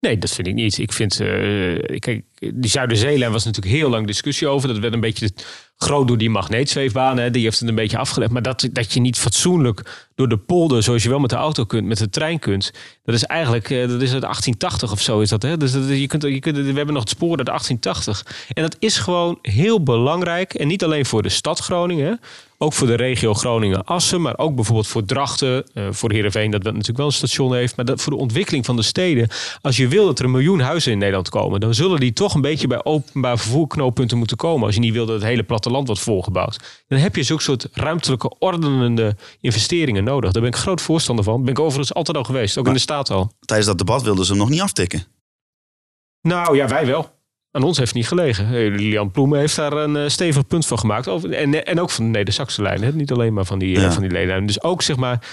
Nee, dat vind ik niet. Ik vind, eh, kijk, die Zuiderzeelijn was natuurlijk heel lang discussie over. Dat werd een beetje groot door die magneetzweefbanen. Die heeft het een beetje afgelegd. Maar dat, dat je niet fatsoenlijk door de polder, zoals je wel met de auto kunt, met de trein kunt. Dat is eigenlijk, eh, dat is uit 1880 of zo is dat. Hè? Dus dat, je kunt, je kunt, we hebben nog het spoor uit 1880. En dat is gewoon heel belangrijk. En niet alleen voor de stad Groningen. Ook voor de regio Groningen-Assen, maar ook bijvoorbeeld voor Drachten, eh, voor Heerenveen, dat natuurlijk wel een station heeft. Maar dat voor de ontwikkeling van de steden. Als je wil dat er een miljoen huizen in Nederland komen, dan zullen die toch een beetje bij openbaar vervoerknooppunten moeten komen. Als je niet wil dat het hele platteland wordt volgebouwd. Dan heb je zulke soort ruimtelijke ordenende investeringen nodig. Daar ben ik groot voorstander van. Ben ik overigens altijd al geweest, ook in de staat al. Tijdens dat debat wilden ze hem nog niet aftikken. Nou ja, wij wel. Aan ons heeft het niet gelegen. Eh, Lilian Ploemen heeft daar een eh, stevig punt van gemaakt. Over, en, en ook van de Neder-Saxe lijn. Hè? Niet alleen maar van die, eh, Ja. van die leden. Dus ook zeg maar.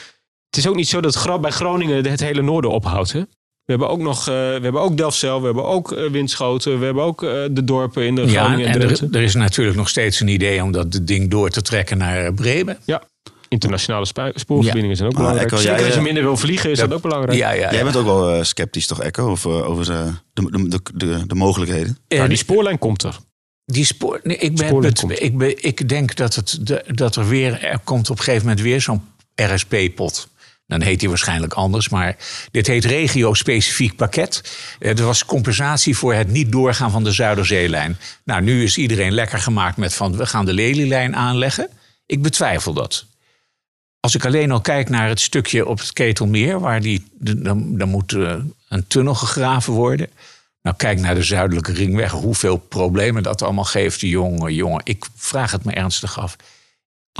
Het is ook niet zo dat bij Groningen het hele noorden ophoudt. Hè? We hebben ook nog. eh, we hebben ook Delfzijl. We hebben ook eh, Winschoten. We hebben ook eh, de dorpen in de ja, Groningen en er, er is natuurlijk nog steeds een idee om dat ding door te trekken naar Bremen. Internationale spu- spoorverbindingen zijn ook Maar belangrijk. Echo, Zeker jij, als je minder wil vliegen, is dat, ook belangrijk. Ja, ja, Jij ja. bent ook wel sceptisch toch, Echo? Over, over de, de, de, de, de mogelijkheden? En Nou, die spoorlijn komt er. die spoor, nee, ik, ben, Spoorlijn het- komt. ik, ben, ik denk dat, het, de- dat er weer er komt op een gegeven moment weer zo'n RSP-pot. Dan heet die waarschijnlijk anders, maar dit heet regio-specifiek pakket. Eh, Er was compensatie voor het niet doorgaan van de Zuiderzeelijn. Nou, nu is iedereen lekker gemaakt met van we gaan de Lelylijn aanleggen. Ik betwijfel dat. Als ik alleen al kijk naar het stukje op het Ketelmeer, waar die, dan, dan moet eh, een tunnel gegraven worden. Nou, kijk naar de zuidelijke ringweg, hoeveel problemen dat allemaal geeft. Jongen, jongen, ik vraag het me ernstig af.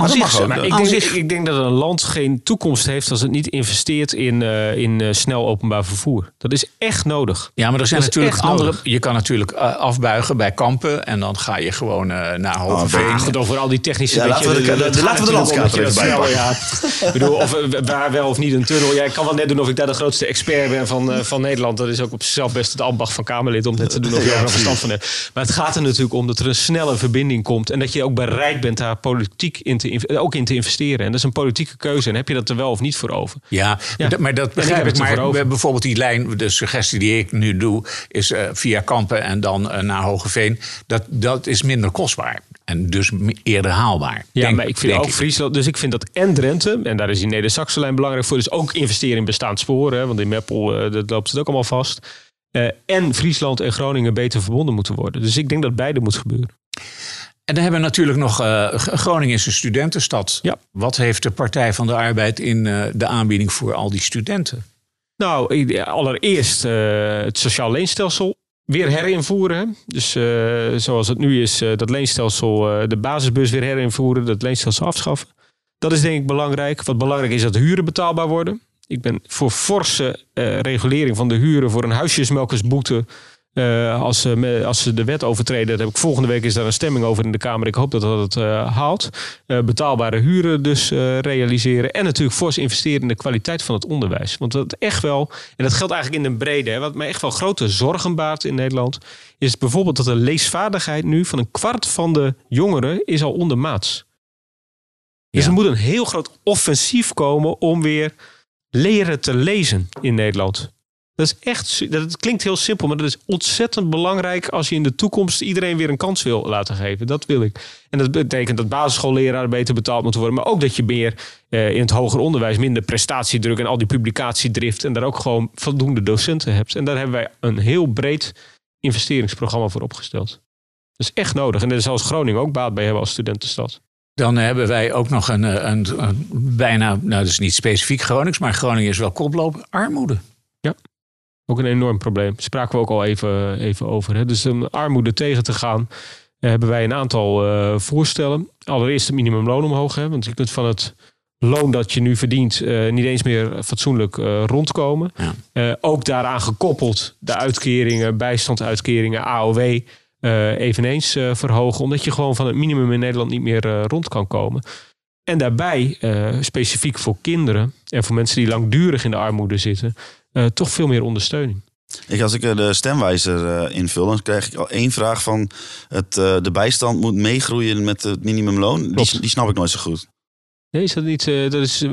Dat zich- mag ook. Maar ik, denk, zich- ik denk dat een land geen toekomst heeft als het niet investeert in, eh, in eh, snel openbaar vervoer. Dat is echt nodig. Ja, maar er zijn Dat natuurlijk andere. nodig. Je kan natuurlijk eh, afbuigen bij kampen en dan ga je gewoon eh, naar Hogeveen. Ah, Ja, goed, over al die technische... Ja, laten we de- laten we de landkaart er even bij snel- ja. Ik bedoel, of, waar wel of niet een tunnel. Ja, ik kan wel net doen of ik daar de grootste expert ben van, eh, van Nederland. Dat is ook op zichzelf best het ambacht van Kamerlid om net te doen of je Ja, er een verstand van hebt. Maar het gaat er natuurlijk om dat er een snelle verbinding komt. En dat je ook bereid bent daar politiek in te, ook in te investeren. En dat is een politieke keuze. En heb je dat er wel of niet voor over? Ja, maar dat begrijp ik. Maar bijvoorbeeld die lijn, de suggestie die ik nu doe, is eh, via Kampen en dan eh, naar Hogeveen. Dat, dat is minder kostbaar en dus eerder haalbaar. Ja, Denk- maar ik vind ook Friesland. Dus ik vind dat en Drenthe, en daar is die Neder-Saxenlijn belangrijk voor. Dus ook investeren in bestaand sporen. hè, Want in Meppel eh, dat loopt het ook allemaal vast. En Friesland en Groningen beter verbonden moeten worden. Dus ik denk dat beide moet gebeuren. En dan hebben we natuurlijk nog eh, G- Groningen is een studentenstad. Ja. Wat heeft de Partij van de Arbeid in eh, de aanbieding voor al die studenten? Nou, allereerst eh, het sociaal leenstelsel weer herinvoeren. Dus eh, zoals het nu is, eh, dat leenstelsel, eh, de basisbus weer herinvoeren, dat leenstelsel afschaffen. Dat is denk ik belangrijk. Wat belangrijk is dat de huren betaalbaar worden. Ik ben voor forse eh, regulering van de huren voor een huisjesmelkersboete. Eh, als, ze, me- als ze de wet overtreden, dat heb ik volgende week is daar een stemming over in de Kamer. Ik hoop dat dat het eh, haalt. Eh, betaalbare huren dus eh, realiseren. En natuurlijk fors investeren in de kwaliteit van het onderwijs. Want dat echt wel, en dat geldt eigenlijk in de brede, hè, wat mij echt wel grote zorgen baart in Nederland, is bijvoorbeeld dat de leesvaardigheid nu van een kwart van de jongeren is al ondermaats. Dus Ja. er moet een heel groot offensief komen om weer leren te lezen in Nederland. Dat is echt, dat klinkt heel simpel, maar dat is ontzettend belangrijk als je in de toekomst iedereen weer een kans wil laten geven. Dat wil ik. En dat betekent dat basisschoolleraren beter betaald moeten worden, maar ook dat je meer eh, in het hoger onderwijs minder prestatiedruk en al die publicatiedrift en daar ook gewoon voldoende docenten hebt. En daar hebben wij een heel breed investeringsprogramma voor opgesteld. Dat is echt nodig. En daar zal Groningen ook baat bij hebben als studentenstad. Dan hebben wij ook nog een, eh, een, een bijna, nou dat is niet specifiek Gronings, maar Groningen is wel koploper, armoede. Ook een enorm probleem. Spraken we ook al even, even over. Hè? Dus om armoede tegen te gaan, eh, hebben wij een aantal eh, voorstellen. Allereerst het minimumloon omhoog. Hè? Want je kunt van het loon dat je nu verdient eh, niet eens meer fatsoenlijk rondkomen. Ja. Ook daaraan gekoppeld de uitkeringen, bijstandsuitkeringen, AOW. eveneens verhogen. Omdat je gewoon van het minimum in Nederland niet meer rond kan komen. En daarbij, specifiek voor kinderen en voor mensen die langdurig in de armoede zitten, eh, toch veel meer ondersteuning. Ik, als ik eh, de stemwijzer eh, invul, dan krijg ik al één vraag van het, de bijstand moet meegroeien met het minimumloon. Die snap ik nooit zo goed. Nee, is dat niet... eh, dat is, ik,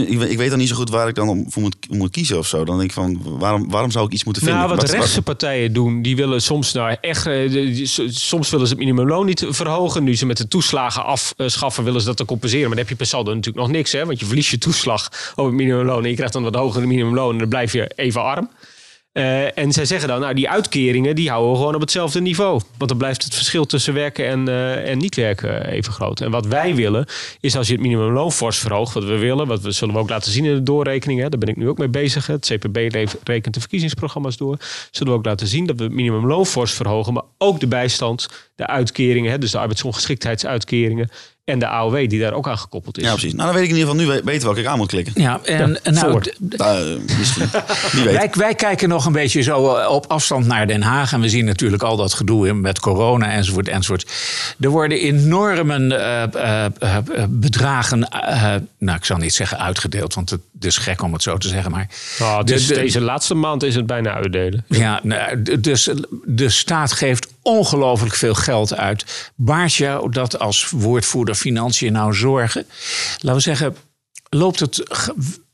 ik, ik weet- ik weet dan niet zo goed waar ik dan om- voor moet, moet kiezen of zo. Dan denk ik van, waarom, waarom zou ik iets moeten vinden? nou, wat de rechtse partijen doen, die willen soms nou echt... eh, Soms willen ze het minimumloon niet verhogen. Nu ze met de toeslagen afschaffen, willen ze dat te compenseren. Maar dan heb je per saldo natuurlijk nog niks, hè. Want je verliest je toeslag over het minimumloon. En je krijgt dan wat hoger minimumloon en dan blijf je even arm. Eh, en zij zeggen dan, nou die uitkeringen die houden we gewoon op hetzelfde niveau. Want dan blijft het verschil tussen werken en, eh, en niet werken even groot. En wat wij willen, is als je het minimumloon fors verhoogt, wat we willen, wat we zullen we ook laten zien in de doorrekening. Hè, daar ben ik nu ook mee bezig. Het CPB rekent de verkiezingsprogramma's door. Zullen we ook laten zien dat we het minimumloon fors verhogen, maar ook de bijstand, de uitkeringen, hè, dus de arbeidsongeschiktheidsuitkeringen en de AOW die daar ook aan gekoppeld is. Ja, precies. Nou, dan weet ik in ieder geval nu we- weten welke ik aan moet klikken. Ja, en nou, Nou, eh, misschien. Wij, wij kijken nog een beetje zo eh, op afstand naar Den Haag. En we zien natuurlijk al dat gedoe met corona enzovoort enzovoort. Er worden enorme eh, bedragen, eh, nou ik zal niet zeggen uitgedeeld. Want het is gek om het zo te zeggen. Maar De- de- deze laatste maand is het bijna uitdelen. Ja, nou, dus de staat geeft ongelooflijk veel geld uit. Baart jou dat als woordvoerder financiën nou zorgen? Laten we zeggen, loopt het.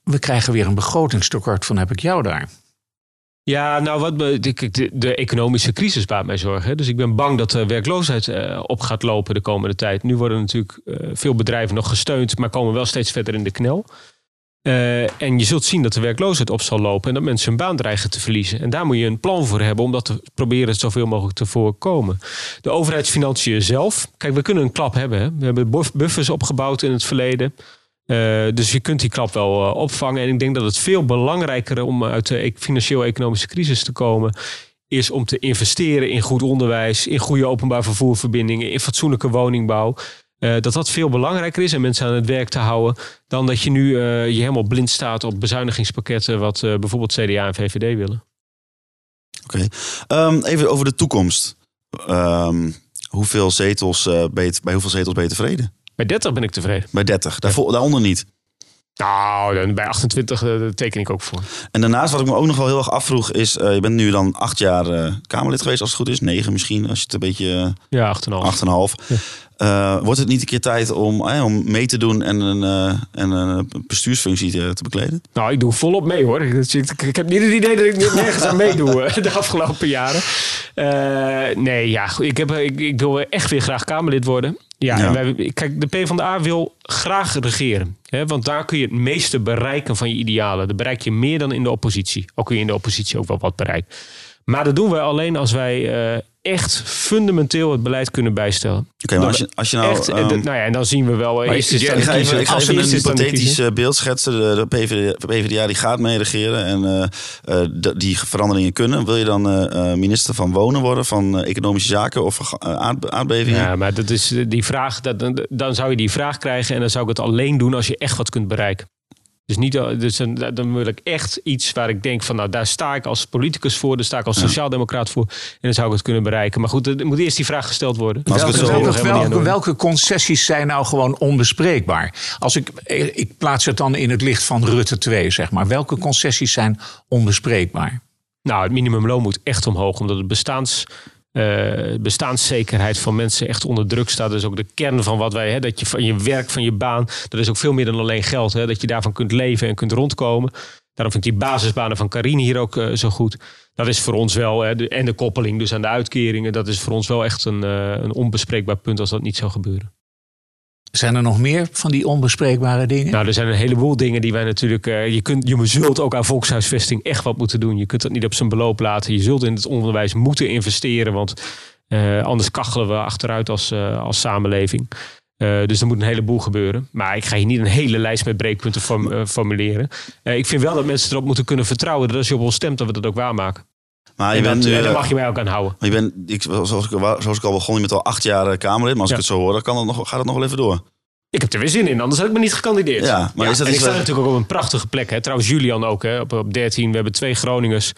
We krijgen weer een begrotingstekort van heb ik jou daar. Ja, nou, wat me, de, de, economische crisis baart mij zorgen. Dus ik ben bang dat de werkloosheid eh, op gaat lopen de komende tijd. Nu worden natuurlijk eh, veel bedrijven nog gesteund, maar komen wel steeds verder in de knel. Eh, en je zult zien dat de werkloosheid op zal lopen en dat mensen hun baan dreigen te verliezen. En daar moet je een plan voor hebben om dat te proberen zoveel mogelijk te voorkomen. De overheidsfinanciën zelf. Kijk, we kunnen een klap hebben. We hebben buff- buffers opgebouwd in het verleden. Eh, dus je kunt die klap wel eh, opvangen. En ik denk dat het veel belangrijker om uit de e- financieel-economische crisis te komen, is om te investeren in goed onderwijs, in goede openbaar vervoerverbindingen, in fatsoenlijke woningbouw. Eh, dat dat veel belangrijker is en mensen aan het werk te houden. Dan dat je nu eh, je helemaal blind staat op bezuinigingspakketten. Wat eh, bijvoorbeeld CDA en VVD willen. Oké. Ehm, even over de toekomst. Ehm, hoeveel zetels, ben je, bij hoeveel zetels ben je tevreden? Bij 30 ben ik tevreden. Bij 30. Daarvoor, Daaronder niet. Nou, dan bij 28 eh, teken ik ook voor. En daarnaast, wat ik me ook nog wel heel erg afvroeg, is: eh, je bent nu dan acht jaar eh, Kamerlid geweest, als het goed is. Negen misschien, als je het een beetje. Ja, 8,5. acht en half. Eh, wordt het niet een keer tijd om, om mee te doen en een, en een bestuursfunctie te, te bekleden? Nou, ik doe volop mee hoor. Ik, ik, ik heb niet het idee dat ik nergens aan meedoe de afgelopen jaren. Nee, ja, ik, heb, ik, ik wil echt weer graag Kamerlid worden. Ja, Ja. En wij, kijk, de PvdA wil graag regeren. Want daar kun je het meeste bereiken van je idealen. Dat bereik je meer dan in de oppositie. Al kun je in de oppositie ook wel wat bereiken. Maar dat doen wij alleen als wij eh, echt fundamenteel het beleid kunnen bijstellen. Oké, maar als je, als je nou. echt, eh, ehm, de- nou ja, en dan zien we wel. eh, is ik ga dan even, ik ga even Als een hypothetisch beeld schetsen. De, de PVD, PvdA die gaat mee regeren en eh, eh, de- die veranderingen kunnen. Wil je dan eh, eh, minister van Wonen worden, van Economische Zaken of uh, aard, aardbevingen? Ja, maar dat is die vraag. Dat, dan- dan zou je die vraag krijgen en dan zou ik het alleen doen als je echt wat kunt bereiken. Dus, niet, eh, dus dan, dan wil ik echt iets waar ik denk van, nou, daar sta ik als politicus voor, daar sta ik als sociaaldemocraat voor. En dan zou ik het kunnen bereiken. Maar goed, er moet eerst die vraag gesteld worden. Welke, doen. welke concessies zijn nou gewoon onbespreekbaar? Als ik, ik plaats het dan in het licht van Rutte 2, zeg maar. Welke concessies zijn onbespreekbaar? Nou, het minimumloon moet echt omhoog, omdat het bestaans, eh, bestaanszekerheid van mensen echt onder druk staat. Dat is ook de kern van wat wij, hè, dat je van je werk, van je baan, dat is ook veel meer dan alleen geld. Hè, dat je daarvan kunt leven en kunt rondkomen. Daarom vind ik die basisbanen van Carine hier ook eh, zo goed. Dat is voor ons wel, hè, en de koppeling dus aan de uitkeringen, dat is voor ons wel echt een, eh, een onbespreekbaar punt als dat niet zou gebeuren. Zijn er nog meer van die onbespreekbare dingen? Nou, er zijn een heleboel dingen die wij natuurlijk. eh, je, kunt, je zult ook aan volkshuisvesting echt wat moeten doen. Je kunt dat niet op zijn beloop laten. Je zult in het onderwijs moeten investeren. Want eh, anders kachelen we achteruit als, eh, als samenleving. Dus er moet een heleboel gebeuren. Maar ik ga hier niet een hele lijst met breekpunten form- formuleren. Ik vind wel dat mensen erop moeten kunnen vertrouwen dat als je op ons stemt, dat we dat ook waarmaken. Maar je En dat, bent eh, daar eh, mag je mij ook aan houden. je bent, ik, zoals, ik, zoals ik al begon, je bent al acht jaar eh, Kamerlid. Maar als Ja. ik het zo hoor, dan kan het nog, gaat het nog wel even door. Ik heb er weer zin in, anders had ik me niet gekandideerd. Ja, maar is dat en ik sta waar- natuurlijk ook op een prachtige plek. Hè. Trouwens, Julian ook, hè, op, op 13. We hebben twee Groningers.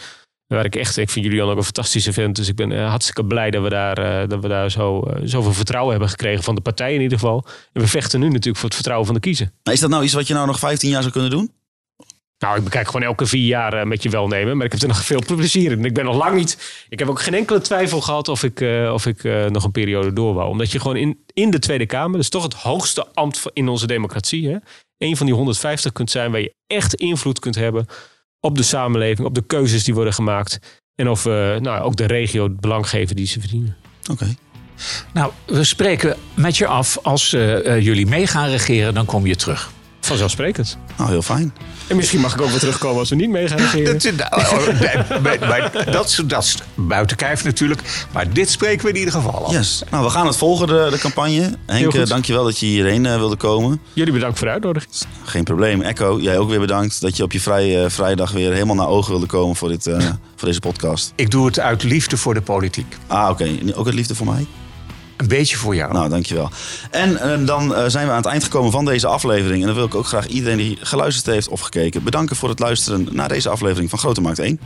Waar ik echt, ik vind Julian ook een fantastische vent. Dus ik ben eh, hartstikke blij dat we daar, dat we daar zo, zoveel vertrouwen hebben gekregen van de partij in ieder geval. En we vechten nu natuurlijk voor het vertrouwen van de kiezer. Maar is dat nou iets wat je nou nog 15 jaar zou kunnen doen? Nou, ik bekijk gewoon elke vier jaar eh, met je welnemen. Maar ik heb er nog <laughs> veel plezier in. Ik ben nog lang niet. Ik heb ook geen enkele twijfel gehad of ik, eh, of ik eh, nog een periode door wou. Omdat je gewoon in, in de Tweede Kamer, is toch het hoogste ambt in onze democratie. Hè? Een van die 150 kunt zijn waar je echt invloed kunt hebben op de samenleving, op de keuzes die worden gemaakt. En of we nou, ook de regio het belang geven die ze verdienen. Oké. Nou, we spreken met je af. Als jullie mee gaan regeren, dan kom je terug. Vanzelfsprekend. Nou, heel fijn. En misschien mag ik ook weer terugkomen als we niet mee gaan regeren. Dat, nou, oh, dat, is- dat is buiten kijf natuurlijk. Maar dit spreken we in ieder geval af. Yes. Nou, we gaan het volgen, de, de campagne. Henk, eh, dankjewel dat je hierheen eh, wilde komen. Jullie bedankt voor de uitnodiging. Geen probleem. Echo, jij ook weer bedankt dat je op je vrije vrijdag weer helemaal naar ogen wilde komen voor, dit, eh, voor deze podcast. Ik doe het uit liefde voor de politiek. Ah, oké. Ook het liefde voor mij? Een beetje voor jou. Nou, dankjewel. En eh, dan eh, zijn we aan het eind gekomen van deze aflevering. En dan wil ik ook graag iedereen die geluisterd heeft of gekeken bedanken voor het luisteren naar deze aflevering van Grote Markt 1.